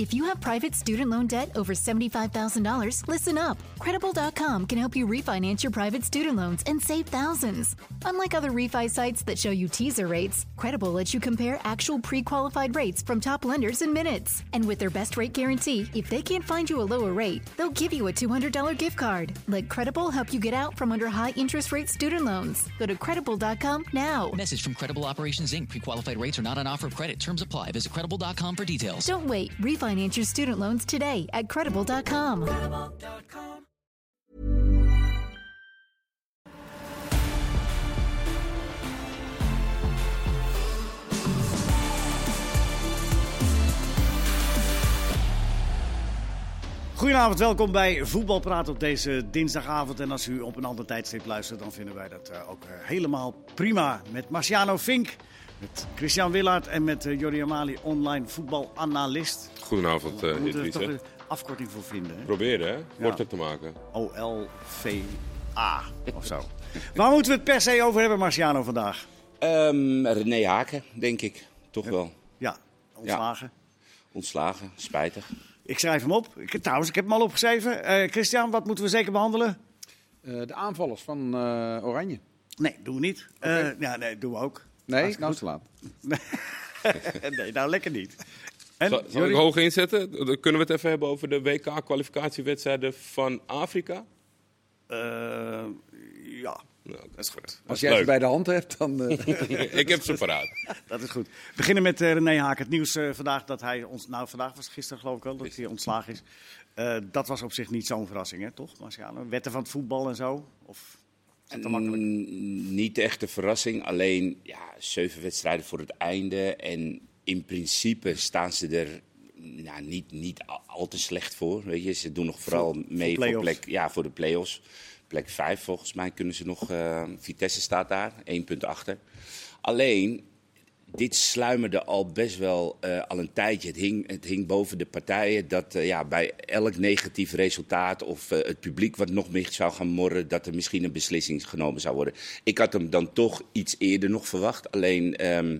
If you have private student loan debt over $75,000, listen up. Credible.com can help you refinance your private student loans and save thousands. Unlike other refi sites that show you teaser rates, Credible lets you compare actual pre qualified rates from top lenders in minutes. And with their best rate guarantee, if they can't find you a lower rate, they'll give you a $200 gift card. Let Credible help you get out from under high interest rate student loans. Go to credible.com now. Message from Credible Operations Inc. Pre-qualified rates are not on offer of credit. Terms apply. Visit credible.com for details. Don't wait. Refinance your student loans today at credible.com. Goedenavond, welkom bij Voetbalpraat op deze dinsdagavond. En als u op een ander tijdstip luistert, dan vinden wij dat eh, ook eh, helemaal prima. Met Marciano Fink, met Christian Willaert en met uh, Jordi Amali, online voetbalanalist. Goedenavond, uh, We moeten er toch een afkorting voor vinden. Hè? Proberen, hè? Korter te maken. O-L-V-A of zo. Waar moeten we het per se over hebben, Marciano, vandaag? Ehm, René Haken, denk ik. Toch wel. Ja, ontslagen. Ontslagen, spijtig. Ik schrijf hem op. Ik, trouwens, ik heb hem al opgeschreven. Eh, Christian, wat moeten we zeker behandelen? Eh, de aanvallers van eh, Oranje. Nee, doen we niet. Eh, ja, nee, doen we ook. Nee, Hartstikke nou te laat. nee, nou lekker niet. En, Zal, zal ik hoog inzetten? Dan kunnen we het even hebben over de WK-kwalificatiewedstrijden van Afrika? Eh, ja, Nou, dat is goed. Als jij ze bij de hand hebt, dan... eh, ik heb ze paraat. Dat is goed. We beginnen met eh, René Haak. Het nieuws vandaag dat hij ons. Nou, vandaag was gisteren geloof ik wel dat hij ontslagen is. Eh, dat was op zich niet zo'n verrassing, hè, toch, Marciano? Wetten van het voetbal en zo? Of te makkelijk? Mm, niet echt een verrassing. Alleen ja, zeven wedstrijden voor het einde. En in principe staan ze er nou, niet, niet al, al te slecht voor. Weet je. Ze doen nog vooral Voor- mee voor plek, ja, voor de play-offs. Plek 5 volgens mij kunnen ze nog. eh, Vitesse staat daar, één punt achter. Alleen, dit sluimerde al best wel eh, al een tijdje. Het hing, het hing boven de partijen dat eh, ja, bij elk negatief resultaat of eh, het publiek wat nog meer zou gaan morren, dat er misschien een beslissing genomen zou worden. Ik had hem dan toch iets eerder nog verwacht. Alleen, ehm,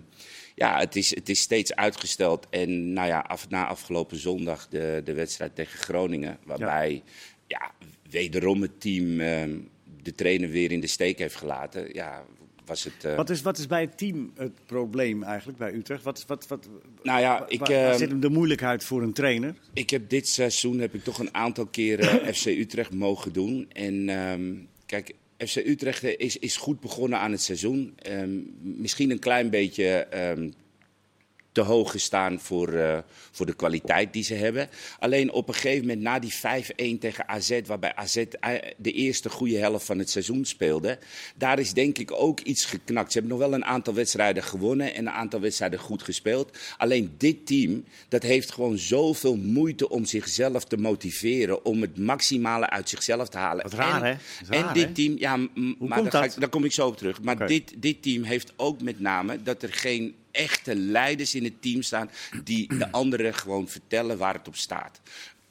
ja, het is, het is steeds uitgesteld. En nou ja, af, na afgelopen zondag de, de wedstrijd tegen Groningen, waarbij ja. wederom het team ehm, de trainer weer in de steek heeft gelaten. Ja, was het. eh, Wat is, wat is bij het team het probleem eigenlijk bij Utrecht? Wat, wat, wat, Nou ja, waar- ik, waar, waar eh, zit hem de moeilijkheid voor een trainer? Ik heb dit seizoen heb ik toch een aantal keren FC Utrecht mogen doen. En ehm, kijk, FC Utrecht is, is goed begonnen aan het seizoen. Ehm, misschien een klein beetje ehm, te hoog gestaan voor, eh, voor de kwaliteit die ze hebben. Alleen op een gegeven moment na die 5-1 tegen AZ, waarbij AZ eh, de eerste goede helft van het seizoen speelde, daar is denk ik ook iets geknakt. Ze hebben nog wel een aantal wedstrijden gewonnen en een aantal wedstrijden goed gespeeld. Alleen dit team, dat heeft gewoon zoveel moeite om zichzelf te motiveren, om het maximale uit zichzelf te halen. Wat raar, en, hè? En dit hè? team, ja, maar daar, ga dat? ik, daar kom ik zo op terug. Maar dit, dit team heeft ook met name dat er geen echte leiders in het team staan die de anderen gewoon vertellen waar het op staat.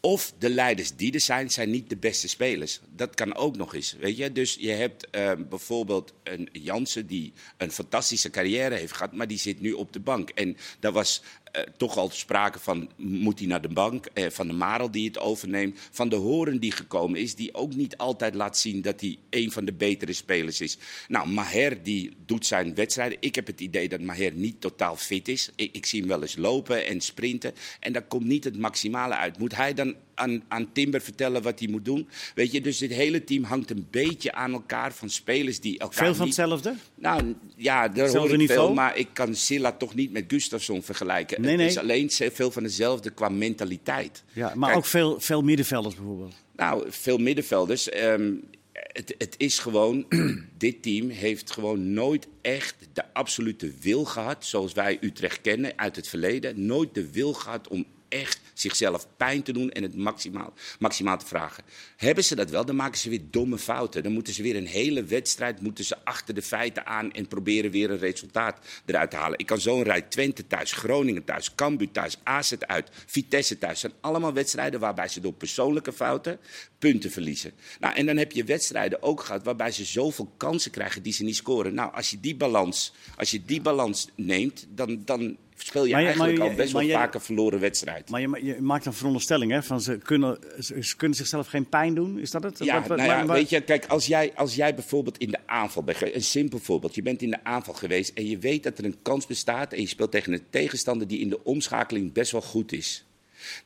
Of de leiders die er zijn, zijn niet de beste spelers. Dat kan ook nog eens, weet je. Dus je hebt eh, bijvoorbeeld een Jansen die een fantastische carrière heeft gehad, maar die zit nu op de bank. En daar was eh, toch al sprake van, moet hij naar de bank? Eh, van de Marel die het overneemt. Van de Horen die gekomen is, die ook niet altijd laat zien dat hij een van de betere spelers is. Nou, Maher die doet zijn wedstrijden. Ik heb het idee dat Maher niet totaal fit is. Ik, ik zie hem wel eens lopen en sprinten. En daar komt niet het maximale uit. Moet hij dan aan, aan Timber vertellen wat hij moet doen? Weet je, dus dit hele team hangt een beetje aan elkaar van spelers die elkaar Veel van niet... hetzelfde? Nou ja, daar Hetzelfde hoor ik veel, maar ik kan Silla toch niet met Gustafsson vergelijken. Nee, Het nee. is alleen veel van hetzelfde qua mentaliteit. Ja, maar Kijk, ook veel, veel middenvelders bijvoorbeeld. Nou, veel middenvelders. Ehm, het, het is gewoon, dit team heeft gewoon nooit echt de absolute wil gehad, zoals wij Utrecht kennen uit het verleden. Nooit de wil gehad om echt zichzelf pijn te doen en het maximaal, maximaal te vragen. Hebben ze dat wel, dan maken ze weer domme fouten. Dan moeten ze weer een hele wedstrijd moeten ze achter de feiten aan en proberen weer een resultaat eruit te halen. Ik kan zo een rij Twente thuis, Groningen thuis, Cambuur thuis, AZ uit, Vitesse thuis. Het zijn allemaal wedstrijden waarbij ze door persoonlijke fouten punten verliezen. Nou, en dan heb je wedstrijden ook gehad waarbij ze zoveel kansen krijgen die ze niet scoren. Nou, als je die balans, als je die balans neemt, dan, dan speel je Maar je- eigenlijk maar je- al best wel vaak een verloren wedstrijd. Maar je, ma- je maakt een veronderstelling, hè? Van ze kunnen, ze, kunnen zichzelf geen pijn doen. Is dat het? Ja, Wat- wat- nou ja, maar- weet je, kijk, als jij, als jij bijvoorbeeld in de aanval bent, een simpel voorbeeld, je bent in de aanval geweest en je weet dat er een kans bestaat en je speelt tegen een tegenstander die in de omschakeling best wel goed is.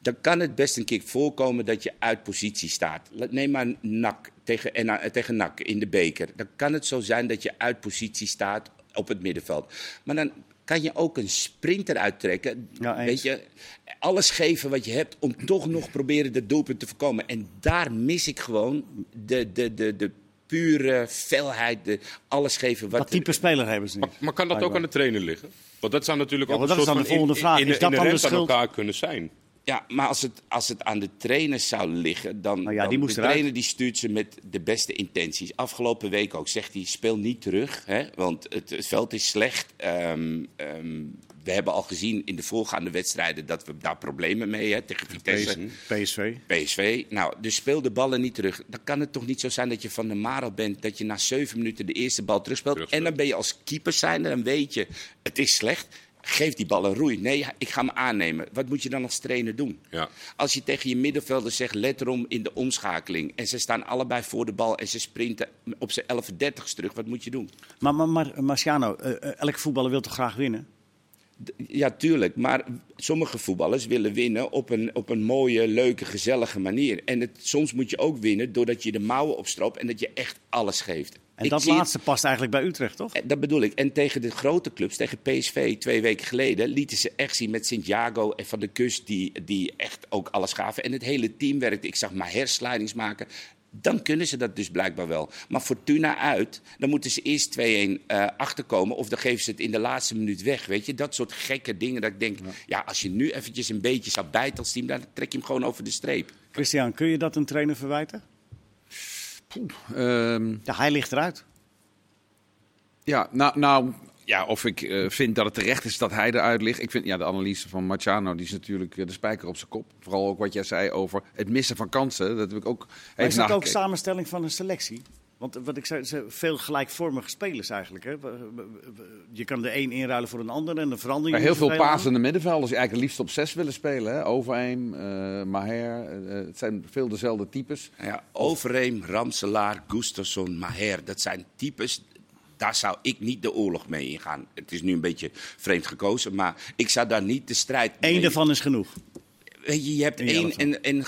Dan kan het best een keer voorkomen dat je uit positie staat. Neem maar NAC tegen, en, eh, tegen NAC in de beker. Dan kan het zo zijn dat je uit positie staat op het middenveld. Maar dan kan je ook een sprinter uittrekken. Ja, weet je, alles geven wat je hebt om toch nog proberen de doelpunt te voorkomen. En daar mis ik gewoon de, de, de, de pure felheid, de alles geven wat Wat type speler hebben ze niet? Maar, maar kan dat ook aan de trainer liggen? Want dat zou natuurlijk Ja, ook een soort dan de van volgende vraag. in, Is dat dan de inherent aan schuld? elkaar kunnen zijn. Ja, maar als het, als het aan de trainer zou liggen, dan, Nou ja, dan die moest de eruit. trainer die stuurt ze met de beste intenties. Afgelopen week ook zegt hij, speel niet terug, hè, want het, het veld is slecht. Ehm, ehm, we hebben al gezien in de voorgaande wedstrijden dat we daar problemen mee hebben tegen Vitesse. PSV. PSV. Nou, dus speel de ballen niet terug. Dan kan het toch niet zo zijn dat je van de Marel bent, dat je na zeven minuten de eerste bal terugspeelt. Terugspeelt. En dan ben je als keeper zijnde, dan weet je, het is slecht. Geef die bal een roei. Nee, ik ga hem aannemen. Wat moet je dan als trainer doen? Ja. Als je tegen je middenvelders zegt, let erom in de omschakeling. En ze staan allebei voor de bal en ze sprinten op z'n 11 dertigste terug. Wat moet je doen? Maar, maar, maar Marciano, eh, eh, elke voetballer wil toch graag winnen? Ja, tuurlijk. Maar sommige voetballers willen winnen op een, op een mooie, leuke, gezellige manier. En het, soms moet je ook winnen doordat je de mouwen opstroopt en dat je echt alles geeft. En Ik dat het- laatste past eigenlijk bij Utrecht, toch? Eh, Dat bedoel ik. En tegen de grote clubs, tegen PSV twee weken geleden, lieten ze echt zien met Santiago en Van de Kust, die, die echt ook alles gaven. En het hele team werkte. Ik zag Maher slidings maken. Dan kunnen ze dat dus blijkbaar wel. Maar Fortuna uit, dan moeten ze eerst 2-1 eh, achterkomen. Of dan geven ze het in de laatste minuut weg. Weet je, dat soort gekke dingen. Dat ik denk, ja, als je nu eventjes een beetje zou bijten als team, dan trek je hem gewoon over de streep. Christian, kun je dat een trainer verwijten? Ehm, Ja, hij ligt eruit. ja, nou, nou ja, of ik eh, vind dat het terecht is dat hij eruit ligt. Ik vind ja, de analyse van Marciano, die is natuurlijk eh, de spijker op zijn kop. Vooral ook wat jij zei over het missen van kansen. Dat heb ik ook Maar is dat ook samenstelling van een selectie? Want wat ik zei, ze veel gelijkvormige spelers eigenlijk. Hè? Je kan de een inruilen voor een ander en dan verander je Maar heel veel pasende middenvelders die eigenlijk liefst op zes willen spelen. Hè? Overheim, eh, Maher, eh, het zijn veel dezelfde types. Ja, Overeem, Ramselaar, Gustafsson, Maher, dat zijn types. Daar zou ik niet de oorlog mee ingaan. Het is nu een beetje vreemd gekozen, maar ik zou daar niet de strijd mee... Eén daarvan is genoeg. Weet je, je hebt één en, en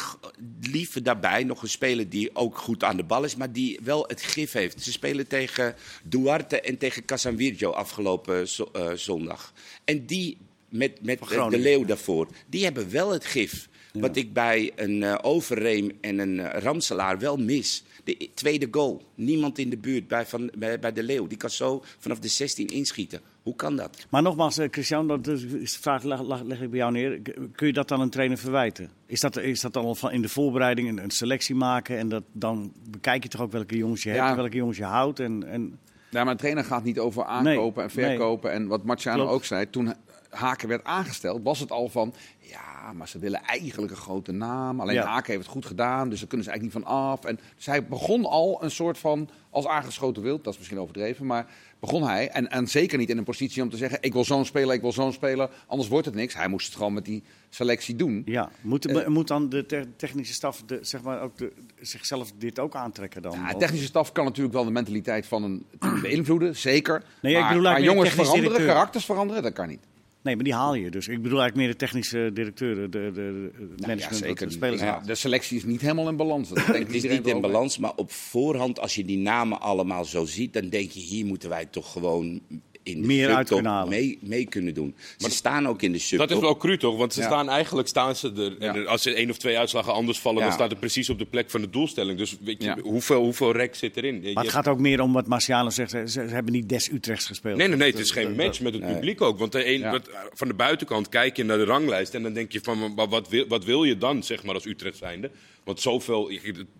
liever daarbij nog een speler die ook goed aan de bal is, maar die wel het gif heeft. Ze spelen tegen Duarte en tegen Casanvirjo afgelopen zo- eh, zondag. En die, met, met eh, de leeuw daarvoor, die hebben wel het gif. Wat ik bij een eh, Overreem en een eh, Ramselaar wel mis. De tweede goal. Niemand in de buurt bij, van, bij, bij de Leeuw. Die kan zo vanaf de 16 inschieten. Hoe kan dat? Maar nogmaals, eh, Christian, dat is vraag leg, leg- leg ik bij jou neer. Kun je dat dan een trainer verwijten? Is dat, is dat dan al van in de voorbereiding een, een selectie maken? En dat, dan bekijk je toch ook welke jongens je hebt en welke jongens je houdt? En, en, Ja, maar een trainer gaat niet over aankopen en nee. verkopen. En wat Marciano Klopt. ook zei, toen Haken werd aangesteld, was het al van... Ja, maar ze willen eigenlijk een grote naam. Alleen Ja. Haken heeft het goed gedaan, dus daar kunnen ze eigenlijk niet van af. En dus hij begon al een soort van, als aangeschoten wild, dat is misschien overdreven, maar begon hij. En, en zeker niet in een positie om te zeggen, ik wil zo'n speler, ik wil zo'n speler, anders wordt het niks. Hij moest het gewoon met die selectie doen. ja, moet, Eh. moet dan de te- technische staf de, zeg maar ook de, zichzelf dit ook aantrekken dan? Ja, de technische staf kan natuurlijk wel de mentaliteit van een team beïnvloeden, zeker. Nee, ik maar, bedoel jongens veranderen, directeur. karakters veranderen, dat kan niet. Nee, maar die haal je dus. Ik bedoel eigenlijk meer de technische directeuren, de, de, de management, ja, zeker. de spelers Ja. De selectie is niet helemaal in balans. Dat Het is niet in balans, maar op voorhand, als je die namen allemaal zo ziet, dan denk je, hier moeten wij toch gewoon in de Meer uit kunnen halen. mee, mee kunnen doen. Ze staan ook in de subtop. Dat is wel cru toch? Want ze Ja. staan eigenlijk staan ze er. en Ja. Als er één of twee uitslagen anders vallen, Ja. dan staat het precies op de plek van de doelstelling. Dus weet je, Ja. hoeveel, hoeveel rek zit erin? Maar het je- gaat ook meer om wat Marciano zegt. Ze, ze hebben niet des Utrechts gespeeld. Nee, nee, nee, het is geen match met het publiek ook. Want de een, Ja. wat, van de buitenkant kijk je naar de ranglijst en dan denk je van, maar wat wil, wat wil je dan, zeg maar, als Utrecht zijnde? Want zoveel,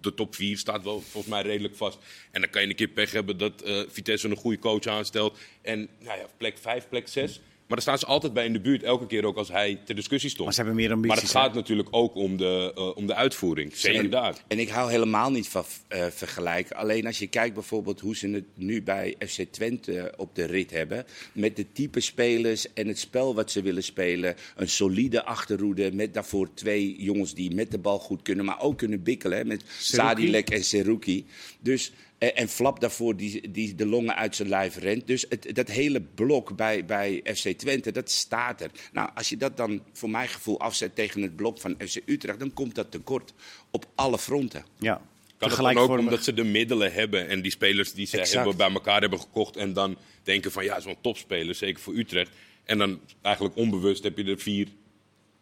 de- top 4 staat wel volgens mij redelijk vast. En dan kan je een keer pech hebben dat eh, Vitesse een goede coach aanstelt. En nou ja, plek 5, plek 6. Maar daar staan ze altijd bij in de buurt, elke keer ook als hij ter discussie stond. Maar ze hebben meer Maar het hè? gaat natuurlijk ook om de, eh, om de uitvoering. Zeker En- daar. En ik hou helemaal niet van eh, vergelijken. Alleen als je kijkt bijvoorbeeld hoe ze het nu bij FC Twente op de rit hebben. Met de type spelers en het spel wat ze willen spelen. Een solide achterhoede met daarvoor twee jongens die met de bal goed kunnen. Maar ook kunnen bikkelen. Hè, met Seruki. Sadilek en Seruki. Dus, en Flap daarvoor die, die de longen uit zijn lijf rent. Dus het, dat hele blok bij, bij FC Twente, dat staat er. Nou, als je dat dan voor mijn gevoel afzet tegen het blok van FC Utrecht... dan komt dat tekort op alle fronten. Ja. Kan het dan ook omdat ze de middelen hebben en die spelers die ze hebben bij elkaar hebben gekocht en dan denken van ja, zo'n topspeler, zeker voor Utrecht. En dan eigenlijk onbewust heb je er vier,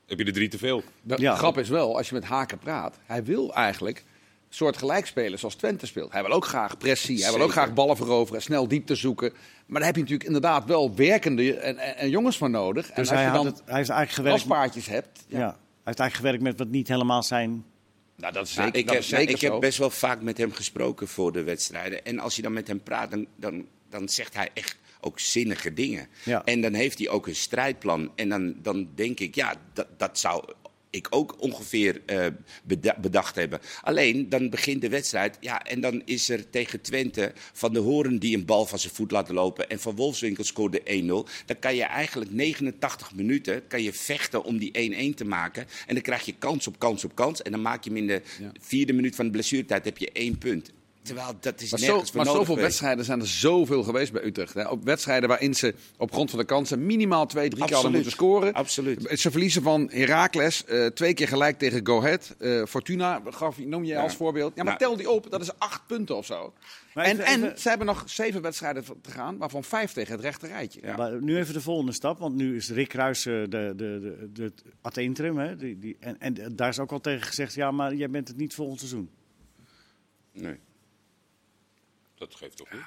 heb je er drie te veel. De Ja. grap is wel, als je met Haken praat, hij wil eigenlijk soort gelijkspelen zoals Twente speelt. Hij wil ook graag pressie, hij wil ook graag ballen veroveren, snel diepte zoeken. Maar daar heb je natuurlijk inderdaad wel werkende en, en, en jongens voor nodig. en Dus als hij, je had dan het, hij heeft eigenlijk gewerkt. hebt, Ja. Hij heeft eigenlijk gewerkt met wat niet helemaal zijn. nou, dat is Nou, zeker, ik dat heb, is zeker ik heb best wel vaak met hem gesproken voor de wedstrijden. En als je dan met hem praat, dan, dan, dan zegt hij echt ook zinnige dingen. Ja. En dan heeft hij ook een strijdplan. En dan, dan denk ik, ja, dat, dat zou ik ook ongeveer eh, beda- bedacht hebben. Alleen, dan begint de wedstrijd. Ja, en dan is er tegen Twente Van de Horen die een bal van zijn voet laat lopen. En Van Wolfswinkel scoorde 1-0. Dan kan je eigenlijk 89 minuten kan je vechten om die 1-1 te maken. En dan krijg je kans op kans op kans. En dan maak je hem in de vierde minuut van de blessuretijd heb je één punt. Terwijl dat is Maar, zo, nergens voor maar nodig zoveel geweest. wedstrijden zijn er zoveel geweest bij Utrecht. Hè? Ook wedstrijden waarin ze op grond van de kansen minimaal twee, drie keer hadden Absoluut. moeten scoren. Absoluut. Ze verliezen van Heracles, eh, twee keer gelijk tegen Go Ahead. Eh, Fortuna gaf, noem je Ja. als voorbeeld. Ja, maar Nou. tel die op, dat is acht punten of zo. Maar En, even- en even- ze hebben nog zeven wedstrijden te gaan, waarvan vijf tegen het rechte rijtje. Ja. Maar nu even de volgende stap, want nu is Rick Kruis eh, de, de, de, de, het ad interim. Hè? Die, die, en, en daar is ook al tegen gezegd, ja, maar jij bent het niet volgend seizoen. Nee. Dat geeft toch niet?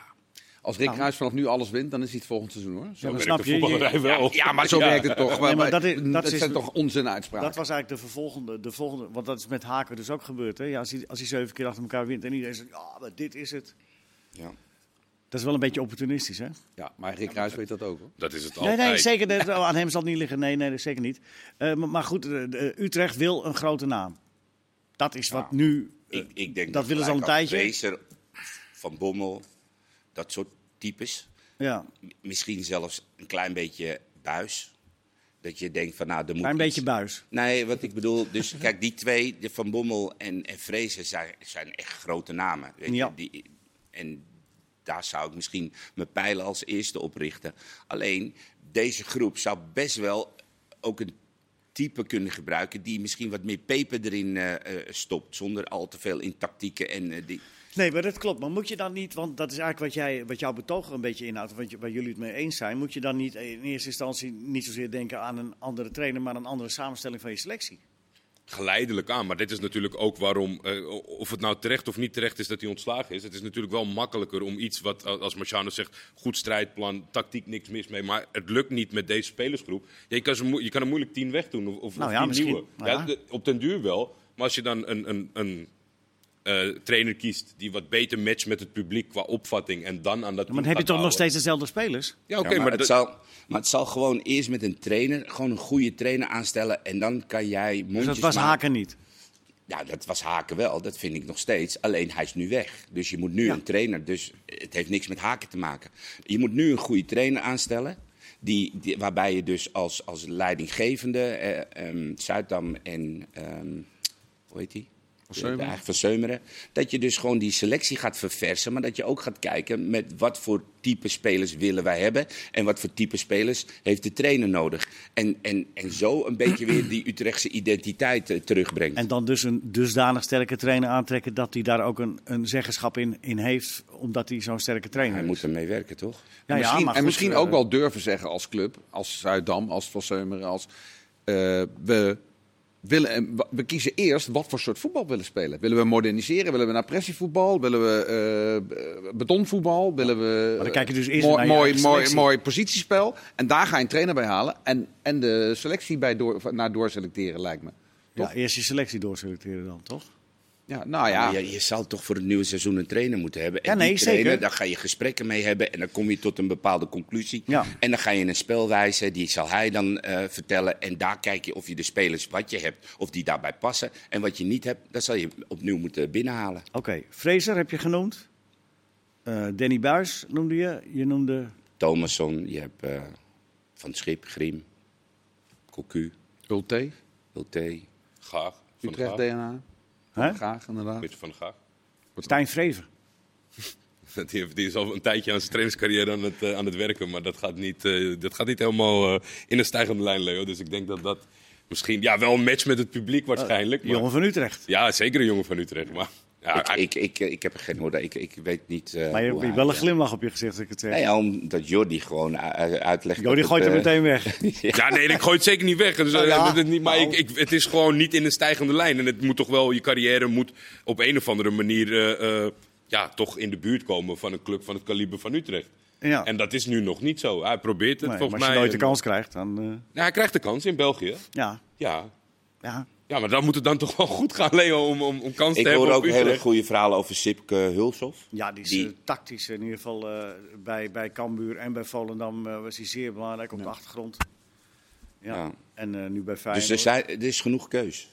Als Rick Kruis vanaf nu alles wint, dan is hij het volgend seizoen hoor. Zo Ja, maar Werkt snap de je? voetballerij Je- wel. Ja, maar zo werkt het toch. Nee, maar dat is- dat is- zijn toch onzin uitspraken. Dat was eigenlijk de vervolgende, de volgende, want dat is met Haken dus ook gebeurd. Hè? Ja, als, hij, als hij zeven keer achter elkaar wint en iedereen zegt, ja, maar dit is het. Ja. Dat is wel een beetje opportunistisch, hè? Ja, maar Rick Kruis weet dat ook hoor. Dat is het Nee, altijd. nee, zeker. nee, aan hem zal het niet liggen. Nee, nee, dat zeker niet. Eh, maar, maar goed, eh, de- Utrecht wil een grote naam. Dat is wat nu... eh, Ik, ik denk dat willen ze al een tijdje. Van Bommel, dat soort types. Ja, M- Misschien zelfs een klein beetje buis. Dat je denkt van nou, er moet een iets- beetje buis. Nee, wat ik bedoel, dus kijk, die twee, de Van Bommel en, en Fraser, zijn, zijn echt grote namen. Weet je? Ja. Die, en daar zou ik misschien mijn pijlen als eerste op richten. Alleen, deze groep zou best wel ook een type kunnen gebruiken die misschien wat meer peper erin eh, eh, stopt. Zonder al te veel in tactieken en eh, die... Nee, maar dat klopt. Maar moet je dan niet, want dat is eigenlijk wat, jij, wat jouw betoog er een beetje inhoudt, je- waar jullie het mee eens zijn, moet je dan niet in eerste instantie niet zozeer denken aan een andere trainer, maar een andere samenstelling van je selectie? geleidelijk aan. Maar dit is natuurlijk ook waarom, eh, of het nou terecht of niet terecht is dat hij ontslagen is. Het is natuurlijk wel makkelijker om iets wat, als Marciano zegt, goed strijdplan, tactiek, niks mis mee. Maar het lukt niet met deze spelersgroep. Ja, je, kan ze, je kan er moeilijk tien wegdoen of, of Nou of ja, tien nieuwe. Nou ja. op den duur wel. Maar als je dan een, een, een eh, trainer kiest die wat beter matcht met het publiek qua opvatting en dan aan dat Maar dan heb je toch nog steeds dezelfde spelers? Ja, oké, Ja, maar, maar, het zal, maar het zal gewoon eerst met een trainer, gewoon een goede trainer aanstellen. En dan kan jij mondjes Dus dat was maken. Haken niet. Ja, dat was Haken wel. Dat vind ik nog steeds. Alleen hij is nu weg. Dus je moet nu Ja. een trainer. Dus het heeft niks met Haken te maken. Je moet nu een goede trainer aanstellen. Die, die, waarbij je dus als, als leidinggevende, eh, ehm, Zuidam en, ehm, hoe heet die? Seumeren. Dat je dus gewoon die selectie gaat verversen. Maar dat je ook gaat kijken met wat voor type spelers willen wij hebben. En wat voor type spelers heeft de trainer nodig. En, en, en zo een beetje weer die Utrechtse identiteit eh, terugbrengt. En dan dus een dusdanig sterke trainer aantrekken dat hij daar ook een, een zeggenschap in, in heeft, omdat hij zo'n sterke trainer Hij is. moet ermee werken, toch? Ja, en ja, misschien, maar en misschien ook wel durven zeggen als club, als Zuidam, als Van Seumeren, als eh, we willen, en wa- we kiezen eerst wat voor soort voetbal we willen spelen. Willen we moderniseren? Willen we naar pressievoetbal? Willen we eh, betonvoetbal? Willen we Maar dan kijk je dus eerst mooi, naar mooi, mooi, mooi positiespel? En daar ga je een trainer bij halen en, en de selectie bij door, naar doorselecteren, lijkt me. Ja, eerst je selectie doorselecteren dan, toch? Ja, nou ja. Je, je zal toch voor het nieuwe seizoen een trainer moeten hebben. En Ja, nee, die trainer, zeker. daar ga je gesprekken mee hebben en dan kom je tot een bepaalde conclusie. Ja. En dan ga je een spel wijzen, die zal hij dan eh, vertellen. En daar kijk je of je de spelers wat je hebt, of die daarbij passen. En wat je niet hebt, dat zal je opnieuw moeten binnenhalen. Oké, Fraser heb je genoemd. Eh, Danny Buis noemde je. Je noemde... Thomasson, je hebt eh, Van Schip, Griem, Cocu, Ulte, Ulte. Gaag. Utrecht Gaag. DNA. Hè? Graag, inderdaad. Beetje van de Gaag. Stijn Vreven. Die, heeft- die is al een tijdje aan zijn trainingscarrière aan het, eh, aan het werken. Maar dat gaat niet, eh, dat gaat niet helemaal eh, in een stijgende lijn, Leo. Dus ik denk dat dat misschien... Ja, wel een match met het publiek waarschijnlijk. maar- Jongen van Utrecht. Ja, zeker een jongen van Utrecht. Maar ja, Ik, ik, ik, ik heb er geen orde. Ik, ik weet niet. eh, Maar je hebt wel een glimlach op je gezicht als ik het zeg. Nee, ja, omdat Jordi gewoon uitlegt. Jo, die dat gooit het, er eh, meteen weg. Ja, nee, ik gooi het zeker niet weg. Dus, eh, Nou ja, het, niet, maar nou. ik, ik, het is gewoon niet in een stijgende lijn. En het moet toch wel, je carrière moet op een of andere manier eh, eh, ja, toch in de buurt komen van een club van het kaliber van Utrecht. Ja. En dat is nu nog niet zo. Hij probeert het Nee, volgens maar als je mij. nooit de kans krijgt, dan... eh, Nou, hij krijgt de kans in België. ja, Ja. ja. Ja, maar dan moet het dan toch wel goed gaan, Leo, om, om, om kans Ik te hebben hoor op ook hele goede verhalen over Sipke Hulshoff. ja, die is Die- eh, tactisch in ieder geval eh, bij, bij Cambuur en bij Volendam eh, was hij zeer belangrijk op de achtergrond. Ja. Ja. En eh, nu bij Feyenoord. Dus er, zijn, er is genoeg keus.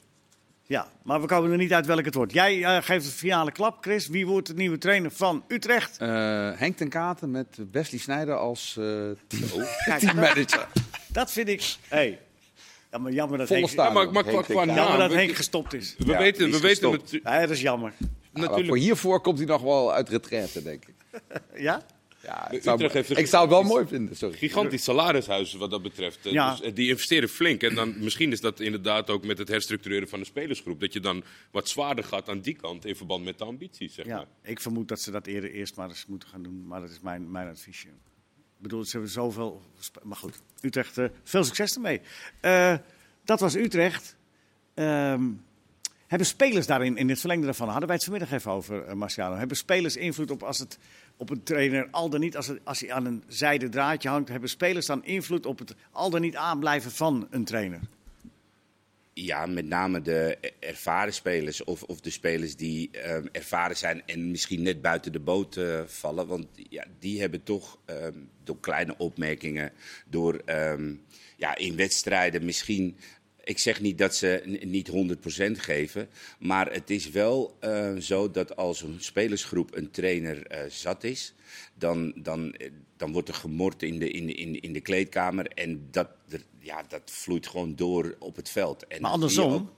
Ja, maar we komen er niet uit welk het wordt. Jij geeft de finale klap, Chris. Wie wordt de nieuwe trainer van Utrecht? Eh, Henk ten Katen met Wesley Snijder als eh teammanager. Dat vind ik... Hey. Ja, maar jammer dat Henk. Ja, maar, Henk qua jammer dat Henk gestopt is. We Ja, weten, we weten het, Ja, dat is jammer. Natuurlijk. voor hiervoor komt hij nog wel uit retraite, denk ik. Ja? Ja, ik zou, Utrecht heeft een ik zou het wel mooi vinden, sorry. gigantisch salarishuis wat dat betreft. Eh, Ja. Dus, eh, die investeren flink. En dan, misschien is dat inderdaad ook met het herstructureren van de spelersgroep. Dat je dan wat zwaarder gaat aan die kant in verband met de ambities. Zeg Ja, maar. ik vermoed dat ze dat eerder eerst maar eens moeten gaan doen. Maar dat is mijn, mijn adviesje. Bedoel, ze hebben zoveel... Maar goed, Utrecht, eh, veel succes ermee. Eh, dat was Utrecht. Ehm, hebben spelers daarin, in het verlengde daarvan, hadden wij het vanmiddag even over, eh, Marciano. Hebben spelers invloed op als het op een trainer, al dan niet, als, als hij aan een zijde draadje hangt, hebben spelers dan invloed op het al dan niet aanblijven van een trainer? Ja, met name de ervaren spelers of, of de spelers die ehm, ervaren zijn en misschien net buiten de boot eh, vallen. Want ja, die hebben toch ehm, door kleine opmerkingen, door ehm, ja, in wedstrijden misschien. Ik zeg niet dat ze niet 100% geven, maar het is wel eh, zo dat als een spelersgroep een trainer eh, zat is, dan, dan, eh, dan wordt er gemord in de, in in in de kleedkamer en dat, ja, dat vloeit gewoon door op het veld. En Maar andersom,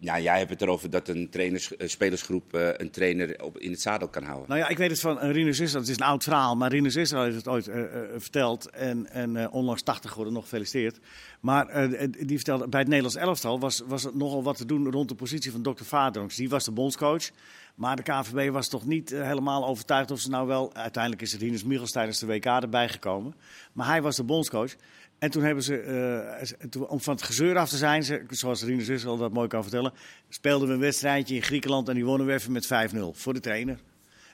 ja, jij hebt het erover dat een trainers, eh, spelersgroep eh, een trainer op, in het zadel kan houden. Nou ja, ik weet het van eh, Rinus Israël. Het is een oud verhaal, maar Rinus Israël heeft het ooit verteld. En, en onlangs 80 geworden, nog gefeliciteerd. Maar die vertelde, bij het Nederlands elftal was, was er nogal wat te doen rond de positie van Dr. Vadronks. Die was de bondscoach. Maar de KVB was toch niet helemaal overtuigd of ze nou wel... Uiteindelijk is Rinus Michels tijdens de WK erbij gekomen. Maar hij was de bondscoach. En toen hebben ze, eh, om van het gezeur af te zijn, ze- zoals Rinus Israël dat mooi kan vertellen... speelden we een wedstrijdje in Griekenland en die wonnen we even met 5-0 voor de trainer.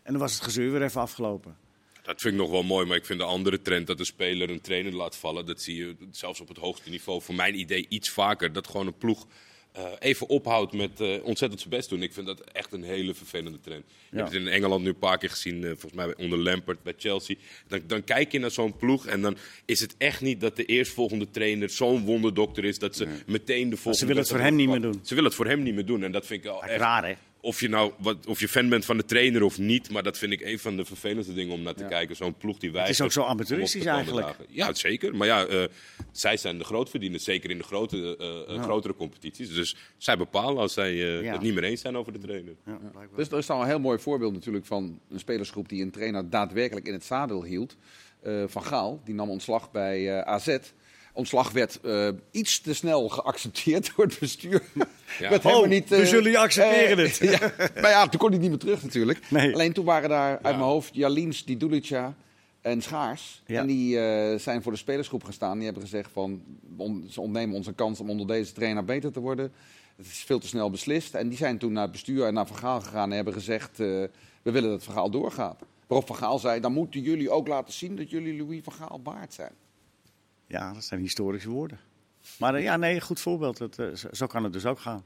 En dan was het gezeur weer even afgelopen. Dat vind ik nog wel mooi, maar ik vind de andere trend dat de speler een trainer laat vallen. Dat zie je zelfs op het hoogste niveau, voor mijn idee, iets vaker. Dat gewoon een ploeg eh, even ophoudt met eh, ontzettend zijn best doen. Ik vind dat echt een hele vervelende trend. Je Ja. hebt het in Engeland nu een paar keer gezien, eh, volgens mij onder Lampard bij Chelsea. Dan, dan kijk je naar zo'n ploeg en dan is het echt niet dat de eerstvolgende trainer zo'n wonderdokter is dat ze meteen de volgende. ze willen het voor hem niet meer doen. Ze willen het voor hem niet meer doen en dat vind ik wel echt Raar, hè? Of je nou wat, of je fan bent van de trainer of niet, maar dat vind ik een van de vervelendste dingen om naar te kijken. Zo'n ploeg die wij. is ook zo amateuristisch eigenlijk. Ja, zeker. Maar ja, eh, zij zijn de grootverdieners, zeker in de grote, eh, eh, grotere competities. Dus zij bepalen als zij eh, Ja. het niet meer eens zijn over de trainer. Dus er is al een heel mooi voorbeeld natuurlijk van een spelersgroep die een trainer daadwerkelijk in het zadel hield. Eh, van Gaal, die nam ontslag bij AZ. Ontslag werd eh, iets te snel geaccepteerd door het bestuur. Ja. Oh, helemaal niet, eh, dus jullie accepteren eh, het. ja, maar ja, toen kon hij niet meer terug natuurlijk. Nee. Alleen toen waren daar uit mijn hoofd Jalins, Didulica en Schaars. Ja. En die eh, zijn voor de spelersgroep gestaan. Die hebben gezegd van, on- ze ontnemen ons een kans om onder deze trainer beter te worden. Het is veel te snel beslist. En die zijn toen naar het bestuur en naar Vergaal gegaan en hebben gezegd, we willen dat Vergaal doorgaat. Waarop Vergaal zei, dan moeten jullie ook laten zien dat jullie Louis Vergaal waard zijn. Ja, dat zijn historische woorden. Maar eh, ja, nee, goed voorbeeld. Dat, eh, zo- kan het dus ook gaan.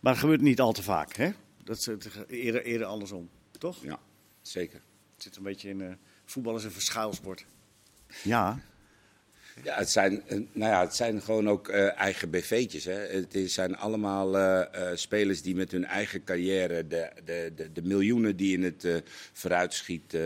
Maar het gebeurt niet al te vaak, hè? Dat is het, eerder, eerder andersom, toch? Ja, zeker. Het zit een beetje in... eh voetbal is een verschuilsport. Ja. Ja, het zijn, nou ja, het zijn gewoon ook eh, eigen BV'tjes. Hè. Het is- zijn allemaal eh, eh, spelers die met hun eigen carrière de, de, de, de miljoenen die in het eh, vooruitschiet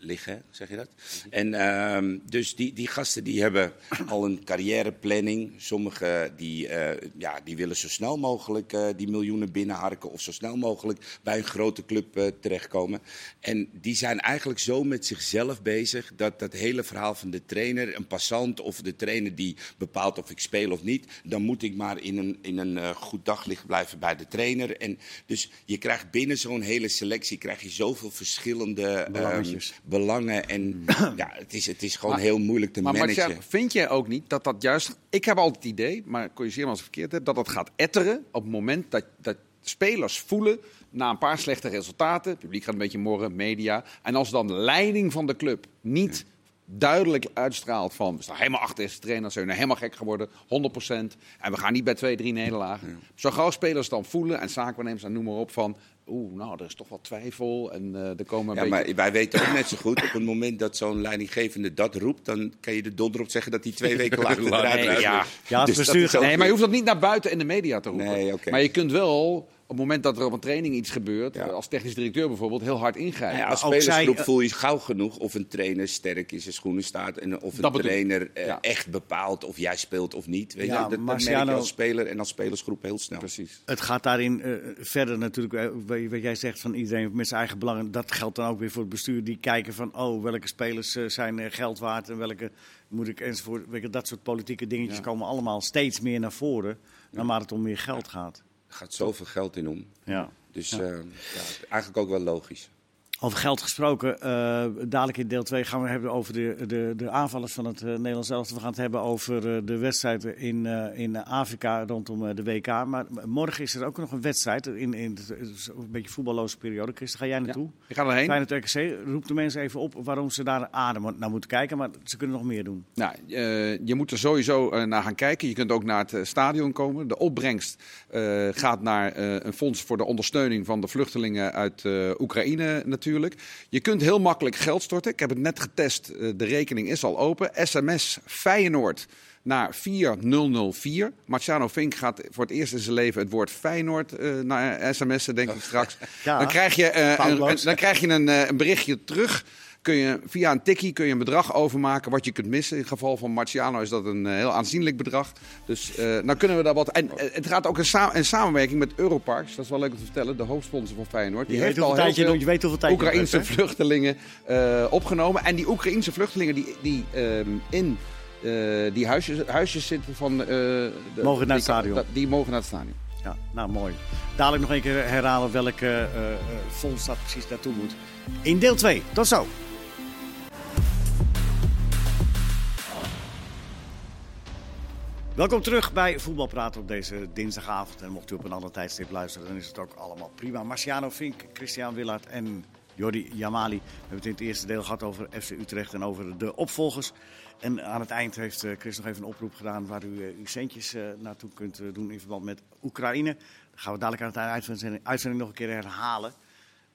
liggen, zeg je dat? En ehm, dus die, die gasten die hebben al een carrièreplanning. Sommigen die, eh, ja, die willen zo snel mogelijk eh, die miljoenen binnenharken of zo snel mogelijk bij een grote club eh, terechtkomen. En die zijn eigenlijk zo met zichzelf bezig dat dat hele verhaal van de trainer, een passant of de trainer die bepaalt of ik speel of niet, dan moet ik maar in een, in een goed daglicht blijven bij de trainer. En dus je krijgt binnen zo'n hele selectie krijg je zoveel verschillende ehm, Belangetjes. Belangen. En ja, het is, het is gewoon Maar- heel moeilijk te Maar managen. Marcia, vind jij ook niet dat dat juist... Ik heb altijd het idee, maar corrigeer me als ik verkeerd heb... dat dat gaat etteren op het moment dat, dat spelers voelen... na een paar slechte resultaten, het publiek gaat een beetje morren, media... en als dan de leiding van de club niet duidelijk uitstraalt van... we staan helemaal achter deze trainer, ze zijn helemaal gek geworden, 100%... en we gaan niet bij twee, drie nederlagen. Zo gauw spelers dan voelen, en zaakwaarnemers en noem maar op van... oeh, nou, er is toch wat twijfel en eh, er komen een Ja, beetje... maar wij weten ook net zo goed, op het moment dat zo'n leidinggevende dat roept, dan kan je er donder op zeggen dat hij twee weken later eruit Nee, ja. Ja, het Dus bestuur Nee, maar je hoeft dat niet naar buiten in de media te roepen. Nee, oké. Maar je kunt wel, het moment dat er op een training iets gebeurt, Ja. als technisch directeur bijvoorbeeld, heel hard ingrijpen. Ja, als zij- spelersgroep voel je gauw genoeg of een trainer sterk in zijn schoenen staat. En of een trainer eh, Ja. echt bepaalt of jij speelt of niet. Weet Ja, je? Dat, dat merk je als speler en als spelersgroep heel snel. Precies. Het gaat daarin eh, verder natuurlijk, eh, wat- jij zegt van iedereen met zijn eigen belangen. Dat geldt dan ook weer voor het bestuur. Die kijken van, oh, welke spelers eh, zijn eh, geld waard en welke moet ik enzovoort. Weet je, dat soort politieke dingetjes Ja. komen allemaal steeds meer naar voren. Naarmate het om meer geld gaat. Er gaat zoveel geld in om. Ja. Dus eh, ja, eigenlijk ook wel logisch. Over geld gesproken, eh, dadelijk in deel 2 gaan we het hebben over de, de, de aanvallers van het eh, Nederlands elftal. We gaan het hebben over eh, de wedstrijden in, in Afrika rondom de WK. Maar morgen is er ook nog een wedstrijd in, in het- het een beetje voetballoze periode. Christen, ga jij naartoe? Je gaat erheen. Feyenoord RKC, roep de mensen even op waarom ze daar adem naar moeten kijken. Maar ze kunnen nog meer doen. Nou, je moet er sowieso naar gaan kijken. Je kunt ook naar het stadion komen. De opbrengst gaat naar een fonds voor de ondersteuning van de vluchtelingen uit Oekraïne natuurlijk. Je kunt heel makkelijk geld storten. Ik heb het net getest. eh, de rekening is al open. SMS Feyenoord naar 4004. Marciano Vink gaat voor het eerst in zijn leven het woord Feyenoord eh, naar sms'en, denk ik straks. Ja. Dan krijg je, eh, een, dan krijg je een, een berichtje terug. Kun je, via een tikkie kun je een bedrag overmaken wat je kunt missen. In het geval van Marciano is dat een eh, heel aanzienlijk bedrag. Dus eh dan kunnen we daar wat. En eh, het gaat ook sa- in samenwerking met Europarks. Dat is wel leuk om te vertellen. De hoofdsponsor van Feyenoord. Die Je heeft al heel veel je weet hoeveel Oekraïnse hebt, vluchtelingen opgenomen. En die Oekraïnse vluchtelingen die, die ehm, in die huisjes, huisjes zitten van. eh, de, Mogen naar het die- stadion. Die mogen naar het stadion. Ja, nou mooi. Dadelijk nog een keer herhalen welke fonds dat precies naartoe moet. In deel 2. Tot zo. Welkom terug bij Voetbalpraat op deze dinsdagavond. En mocht u op een ander tijdstip luisteren, dan is het ook allemaal prima. Marciano Vink, Christian Willard en Jordi Jamali. We hebben het in het eerste deel gehad over FC Utrecht en over de opvolgers. En aan het eind heeft eh, Chris nog even een oproep gedaan waar u eh, uw centjes eh, naartoe kunt doen in verband met Oekraïne. Dat gaan we dadelijk aan het eind van de uitzending- nog een keer herhalen.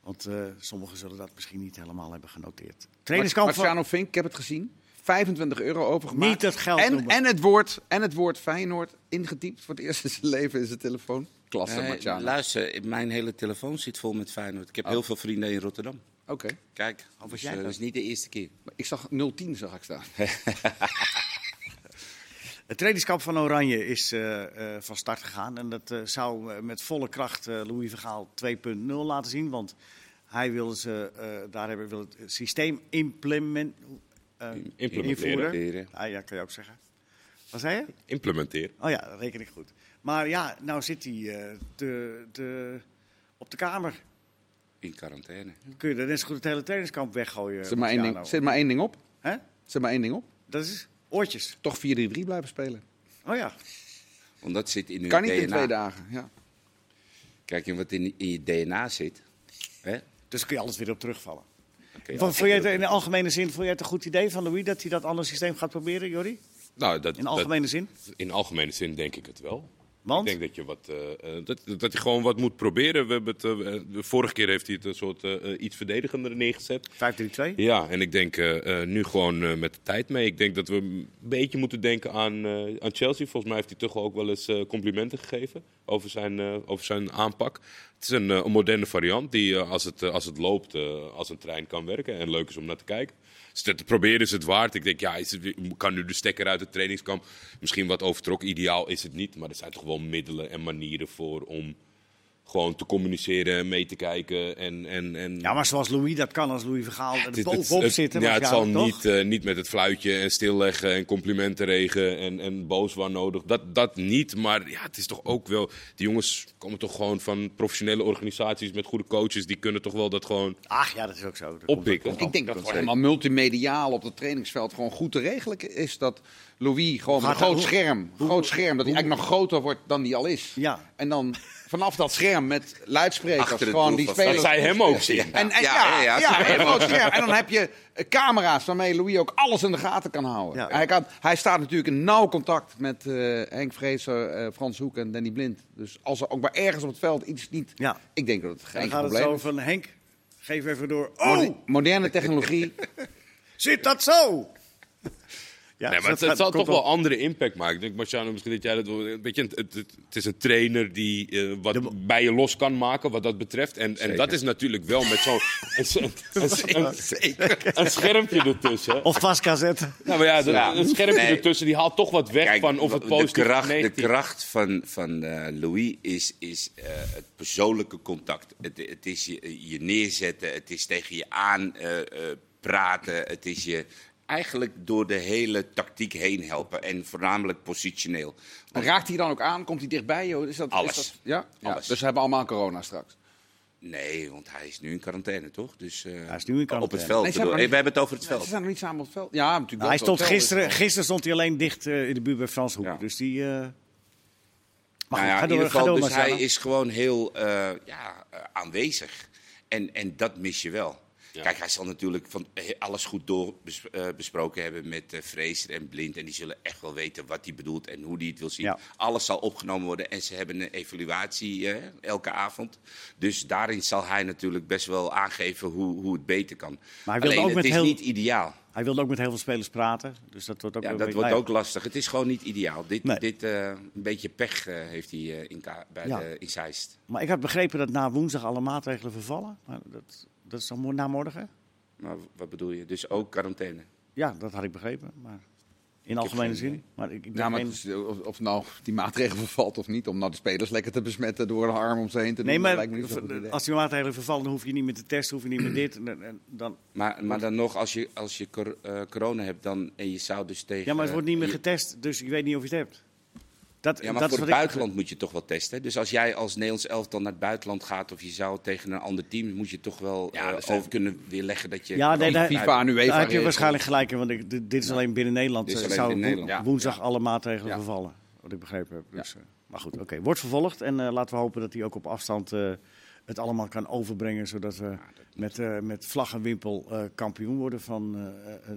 Want sommigen zullen dat misschien niet helemaal hebben genoteerd. Trainingskamp. Marciano Vink, ik heb het gezien. 25 euro overgemaakt. Niet het geld en, en, het woord, en het woord Feyenoord ingetypt voor het eerst in zijn leven in zijn telefoon. Klasse, Nee, Marciano. luister, mijn hele telefoon zit vol met Feyenoord. Ik heb heel veel vrienden in Rotterdam. Oké. Kijk, dus, eh, dat? dat is niet de eerste keer. Ik zag 010 zag ik staan. Het trainingskamp van Oranje is eh, eh, van start gegaan. En dat eh, zou met volle kracht eh, Louis Vergaal 2.0 laten zien. Want hij wil, ze, eh, daar hebben, wil het systeem implement, eh, Implementeren. invoeren. Ah, ja, kan je ook zeggen. Wat zei je? Implementeer. Oh ja, dat reken ik goed. Maar ja, nou zit hij eh, te, te, op de kamer. In quarantaine. Kun je net zo goed het hele trainingskamp weggooien? Zet maar, één ding, zet maar één ding op. Hè? Zet maar één ding op. Dat is oortjes. Toch 4-3-3 blijven spelen. Oh ja. Want dat zit in uw Kan niet DNA. in twee dagen. Ja. Kijk, en wat in, in je DNA zit. Hè? Dus kun je alles weer op terugvallen. Kun je Vond, jij het in de algemene zin vond jij het een goed idee van Louis dat hij dat andere systeem gaat proberen, Jordi? Nou, dat, In algemene zin? in algemene zin denk ik het wel. Want? Ik denk dat je, wat, eh, eh, dat, dat je gewoon wat moet proberen. We hebben het, eh, de vorige keer heeft hij het een soort iets verdedigender neergezet. 5-3-2? Ja, en ik denk nu gewoon met de tijd mee. Ik denk dat we een beetje moeten denken aan, aan Chelsea. Volgens mij heeft hij toch ook wel eens complimenten gegeven over zijn, over zijn aanpak. Het is een, een moderne variant die, als, het, als het loopt, als een trein kan werken. En leuk is om naar te kijken. Te proberen is het waard. Ik denk, ja, kan nu de stekker uit het trainingskamp misschien wat overtrokken. Ideaal is het niet, maar er zijn toch wel middelen en manieren voor om gewoon te communiceren en mee te kijken. En, en, en Ja, maar zoals Louis dat kan, als Louis Vergaal er het- het- bovenop het- zitten. Ja, het zal niet, eh, niet met het fluitje en stilleggen en complimenten regen en, en boos waar nodig. Dat, dat niet, maar ja, het is toch ook wel... Die jongens komen toch gewoon van professionele organisaties met goede coaches. Die kunnen toch wel dat gewoon Ach ja, dat is ook zo. Dat komt oppikken. Ik denk dat het helemaal multimediaal op het trainingsveld gewoon goed te regelen is. Dat Louis gewoon een groot scherm, groot scherm, dat hij eigenlijk nog groter wordt dan hij al is. Ja. En dan vanaf dat scherm met luidsprekers Achter gewoon die spelers... Dat zij hem ook zien. En, en, Ja, ja, ja, ja, ja. een groot scherm. En dan heb je eh, camera's waarmee Louis ook alles in de gaten kan houden. Ja. Hij, kan, hij staat natuurlijk in nauw contact met eh, Henk Vrezer, eh, Frans Hoek en Danny Blind. Dus als er ook maar ergens op het veld iets niet... Ja. Ik denk dat het Dan geen gaat het probleem zo is. van Henk, geef even door. Oh, Moderne technologie. zit dat zo? Ja, Nee, maar het, zal toch wel andere impact maken. Ik denk, Marciano, misschien dat jij dat wel... Weet je, het, het, het is een trainer die eh, wat bij je los kan maken wat dat betreft. En, en dat is natuurlijk wel met zo'n... een, een, een, een schermpje ertussen. Of vast kan zetten. Nou, maar ja, de- Ja. een schermpje Nee. ertussen die haalt toch wat weg Kijk, van of het de positief kracht, of de kracht van, van eh, Louis is, is eh, het persoonlijke contact. Het, het is je, je neerzetten, het is tegen je aan eh, eh, praten, het is je eigenlijk door de hele tactiek heen helpen. En voornamelijk positioneel. En Raakt hij dan ook aan? Komt hij dichtbij? joh? Is dat, Alles. Is dat, ja? Dus we hebben allemaal corona straks. Nee, want hij is nu in quarantaine, toch? Dus, eh, Hij is nu in Op quarantaine. het veld. Nee, ze we hebben het over het Ze veld. zijn nog niet samen op het veld. Ja, natuurlijk wel hij op stond het veld is gisteren, gisteren stond hij alleen dicht eh, in de buurt bij Frans Hoek. Ja. Dus die... eh Maar Nou goed, ja, ga in door, ieder ga geval, door, dus hij is gewoon heel eh, ja, eh, aanwezig. En, en dat mis je wel. Kijk, hij zal natuurlijk van eh, alles goed door bes- eh, besproken hebben met eh Fraser en Blind. En die zullen echt wel weten wat hij bedoelt en hoe hij het wil zien. Ja. Alles zal opgenomen worden en ze hebben een evaluatie elke avond. Dus daarin zal hij natuurlijk best wel aangeven hoe, hoe het beter kan. Maar hij wilde Alleen, ook het met is heel- niet ideaal. Hij wilde ook met heel veel spelers praten. Dus dat wordt ook Ja, dat wordt beetje- ook lastig. Het is gewoon niet ideaal. Dit, Nee. dit een beetje pech heeft hij in, bij Ja. de, in Zeist. Maar ik had begrepen dat na woensdag alle maatregelen vervallen. Maar dat, dat is dan mo- na morgen? Maar wat bedoel je? Dus ook quarantaine? Ja, dat had ik begrepen. Maar in algemene zin. Maar ik, ik Ja, maar geen- het is, eh, of, of nou die maatregel vervalt of niet, om nou de spelers lekker te besmetten door een arm om ze heen te doen. Nee, maar me als die maatregelen vervallen, dan hoef je niet meer te testen, hoef je niet meer dit. En, dan, Maar, maar dan nog, als je, als je eh, corona hebt dan, en je zou dus tegen... ja, maar het wordt niet meer getest, dus ik weet niet of je het hebt. Dat, Ja, maar dat voor het ik- buitenland moet je toch wel testen. Dus als jij als Nederlands elftal naar het buitenland gaat... of je zou tegen een ander team... moet je toch wel Ja, eh, over kunnen weerleggen dat je... Ja, nee, daar, FIFA en UEFA daar heb je waarschijnlijk gelijk in, want ik, dit dit is alleen binnen Nederland. Dit is eh, alleen zou binnen wo- Nederland. Ja. woensdag alle maatregelen Ja. vervallen, wat ik begrepen heb. Dus, eh, maar goed, oké. Wordt vervolgd en eh, laten we hopen dat hij ook op afstand eh, het allemaal kan overbrengen, zodat we met, eh, met vlag en wimpel eh, kampioen worden van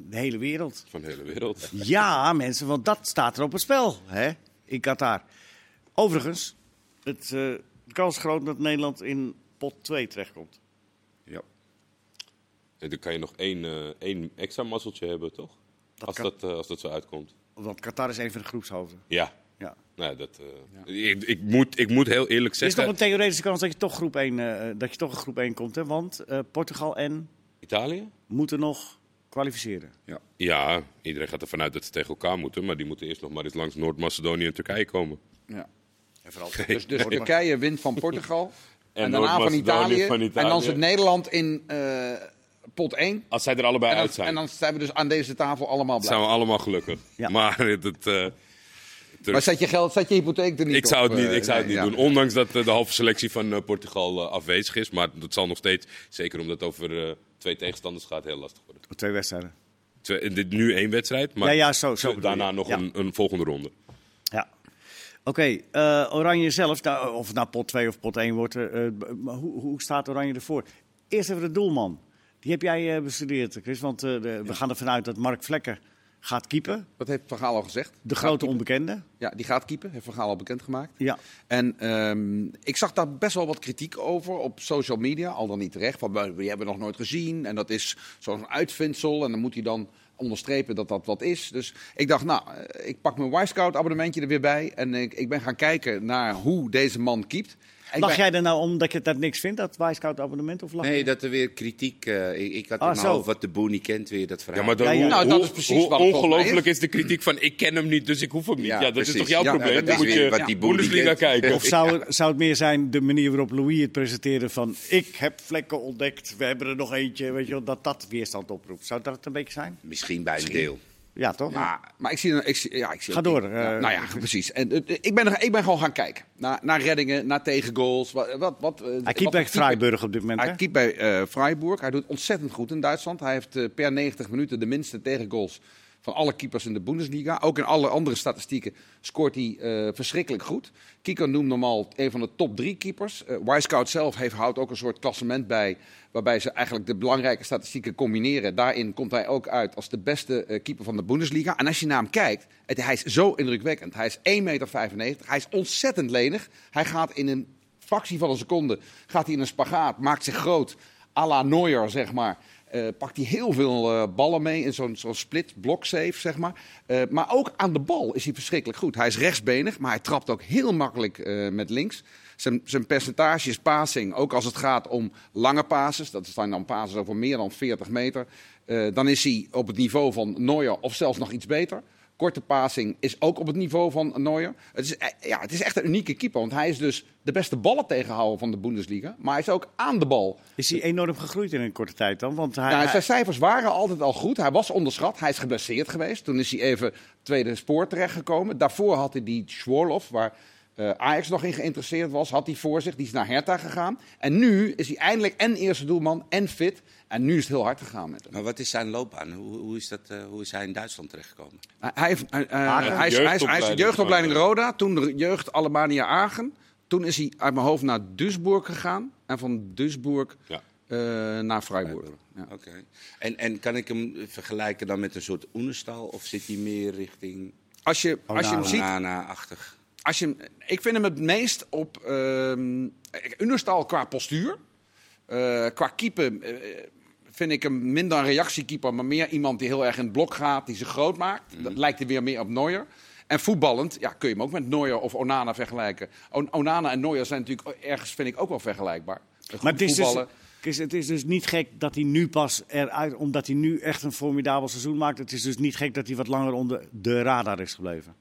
de hele wereld. Van de hele wereld. Ja, mensen, want dat staat er op het spel hè, in Qatar. Overigens, het, eh, de kans is groot dat Nederland in pot 2 terechtkomt. Ja. En dan kan je nog één, eh, één extra mazzeltje hebben, toch? Dat als, kan. dat, eh, als dat zo uitkomt. Want Qatar is een van de groepshoofden. Ja. Ja. Nou, dat, eh, ik, ik, moet, ik moet heel eerlijk Er is nog zeggen... een theoretische kans dat je toch groep 1, eh, dat je toch een groep 1 komt. Hè? Want eh, Portugal en Italië? moeten nog kwalificeren. Ja, iedereen gaat ervan uit dat ze tegen elkaar moeten. Maar die moeten eerst nog maar eens langs Noord-Macedonië en Turkije komen. Ja. En vooral Dus, dus Turkije wint van Portugal. en, En daarna van Italië. van Italië. En dan zit Nederland in eh, pot 1. Als zij er allebei uit zijn, en dan zijn we dus aan deze tafel allemaal blij. zijn we allemaal gelukkig. Ja. Maar het, eh, Maar zet je geld, zet je hypotheek er niet ik zou het op, niet, eh, ik zou het nee, niet ja. doen. Ondanks dat de halve selectie van Portugal afwezig is. Maar dat zal nog steeds, zeker omdat het over twee tegenstanders gaat, heel lastig worden. Twee wedstrijden. Twee, dit nu één wedstrijd, maar Ja, ja, zo- zo bedoel daarna nog een, een volgende ronde. Ja. Oké, eh, Oranje zelf, of het nou pot 2 of pot 1 wordt, eh, eh, hoe, hoe staat Oranje ervoor? Eerst even de doelman. Die heb jij bestudeerd, Chris, want de- we gaan ervan uit dat Mark Vlekken gaat keepen. Dat heeft Van Gaal al gezegd. De Gaat grote keepen. onbekende. Ja, die gaat keepen. Heeft Van Gaal al bekendgemaakt. Ja. En ehm, ik zag daar best wel wat kritiek over op social media. Al dan niet terecht. Van, we die hebben we nog nooit gezien. En dat is zo'n uitvindsel. En dan moet hij dan onderstrepen dat dat wat is. Dus ik dacht, nou, eh, ik pak mijn Y-Scout abonnementje er weer bij. En ik, ik ben gaan kijken naar hoe deze man keept. Lach ben- jij er nou omdat je dat niks vindt, dat Wisecout abonnement? Of lach Nee, je- dat er weer kritiek... eh, ik, ik had Ah, wat de boer niet kent weer, dat verhaal. Ja, maar dan, Ja, ja. hoe, Nou, dat is precies hoe wat ongelooflijk is. is de kritiek van ik ken hem niet, dus ik hoef hem niet. Ja, Ja, dat precies. is toch jouw Ja, probleem? dat Dan is moet weer je wat die boer niet Bundesliga kent. kijken. Of zou, het- zou het meer zijn de manier waarop Louis het presenteerde van... ik heb vlekken ontdekt, we hebben er nog eentje, weet je dat dat weerstand oproept. Zou dat het een beetje zijn? Misschien bij een deel. Ja, toch? Maar, maar ik zie, ik zie, ja, ik zie Ga door, eh. Nou ja, precies. En, ik, ben, er- ik ben gewoon gaan kijken naar, naar reddingen, naar tegengoals. Wat, wat, wat, eh, Hij wat keept bij Freiburg op dit moment, Hij keept bij eh, Freiburg. Hij doet ontzettend goed in Duitsland. Hij heeft per 90 minuten de minste tegengoals van alle keepers in de Bundesliga. Ook in alle andere statistieken scoort hij eh, verschrikkelijk goed. Kiko noemt normaal een van de top drie keepers. Wisecout zelf heeft, houdt ook een soort klassement bij... waarbij ze eigenlijk de belangrijke statistieken combineren. Daarin komt hij ook uit als de beste eh, keeper van de Bundesliga. En als je naar hem kijkt, hij is zo indrukwekkend. Hij is 1,95 meter. Hij is ontzettend lenig. Hij gaat in een fractie van een seconde gaat hij in een spagaat, maakt zich groot, à la Neuer, zeg maar. Eh, pakt hij heel veel eh, ballen mee in zo'n split block save, zeg maar. Eh, maar ook aan de bal is hij verschrikkelijk goed. Hij is rechtsbenig, maar hij trapt ook heel makkelijk met links. Zijn, zijn percentage is passing, ook als het gaat om lange passes. Dat zijn dan passes over meer dan 40 meter. Dan is hij op het niveau van Neuer of zelfs nog iets beter. Korte passing is ook op het niveau van Neuer. Het is, e- ja, het is echt een unieke keeper. Want hij is dus de beste ballen tegenhouder van de Bundesliga. Maar hij is ook aan de bal. Is hij enorm gegroeid in een korte tijd dan? Want hij, hij- zijn cijfers waren altijd al goed. Hij was onderschat. Hij is geblesseerd geweest. Toen is hij even tweede spoor terechtgekomen. Daarvoor had hij die Schworlof, waar eh, Ajax nog in geïnteresseerd was, had hij voor zich. Die is naar Hertha gegaan. En nu is hij eindelijk en eerste doelman en fit. En nu is het heel hard gegaan met hem. Maar wat is zijn loopbaan? Hoe, hoe, is, dat, eh, hoe is hij in Duitsland terechtgekomen? Hij, hij heeft, hij, eh, hij is, hij is, hij is Jeugdopleiding Roda, toen de jeugd Alemania Agen. Toen is hij uit mijn hoofd naar Duisburg gegaan. En van Duisburg Ja. eh, naar Freiburg. Ja. Oké. En, en kan ik hem vergelijken dan met een soort Oenestal? Of zit hij meer richting Als je, als je hem ziet, Onana-achtig? Als je, ik vind hem het meest op ehm Unerstal qua postuur. Eh, qua keeper eh, vind ik hem minder een reactiekeeper, maar meer iemand die heel erg in het blok gaat, die zich groot maakt. Dat lijkt hij weer meer op Neuer. En voetballend, ja, kun je hem ook met Neuer of Onana vergelijken. On- Onana en Neuer zijn natuurlijk ergens, vind ik, ook wel vergelijkbaar. Maar het is, dus, het is dus niet gek dat hij nu pas eruit... omdat hij nu echt een formidabel seizoen maakt. Het is dus niet gek dat hij wat langer onder de radar is gebleven.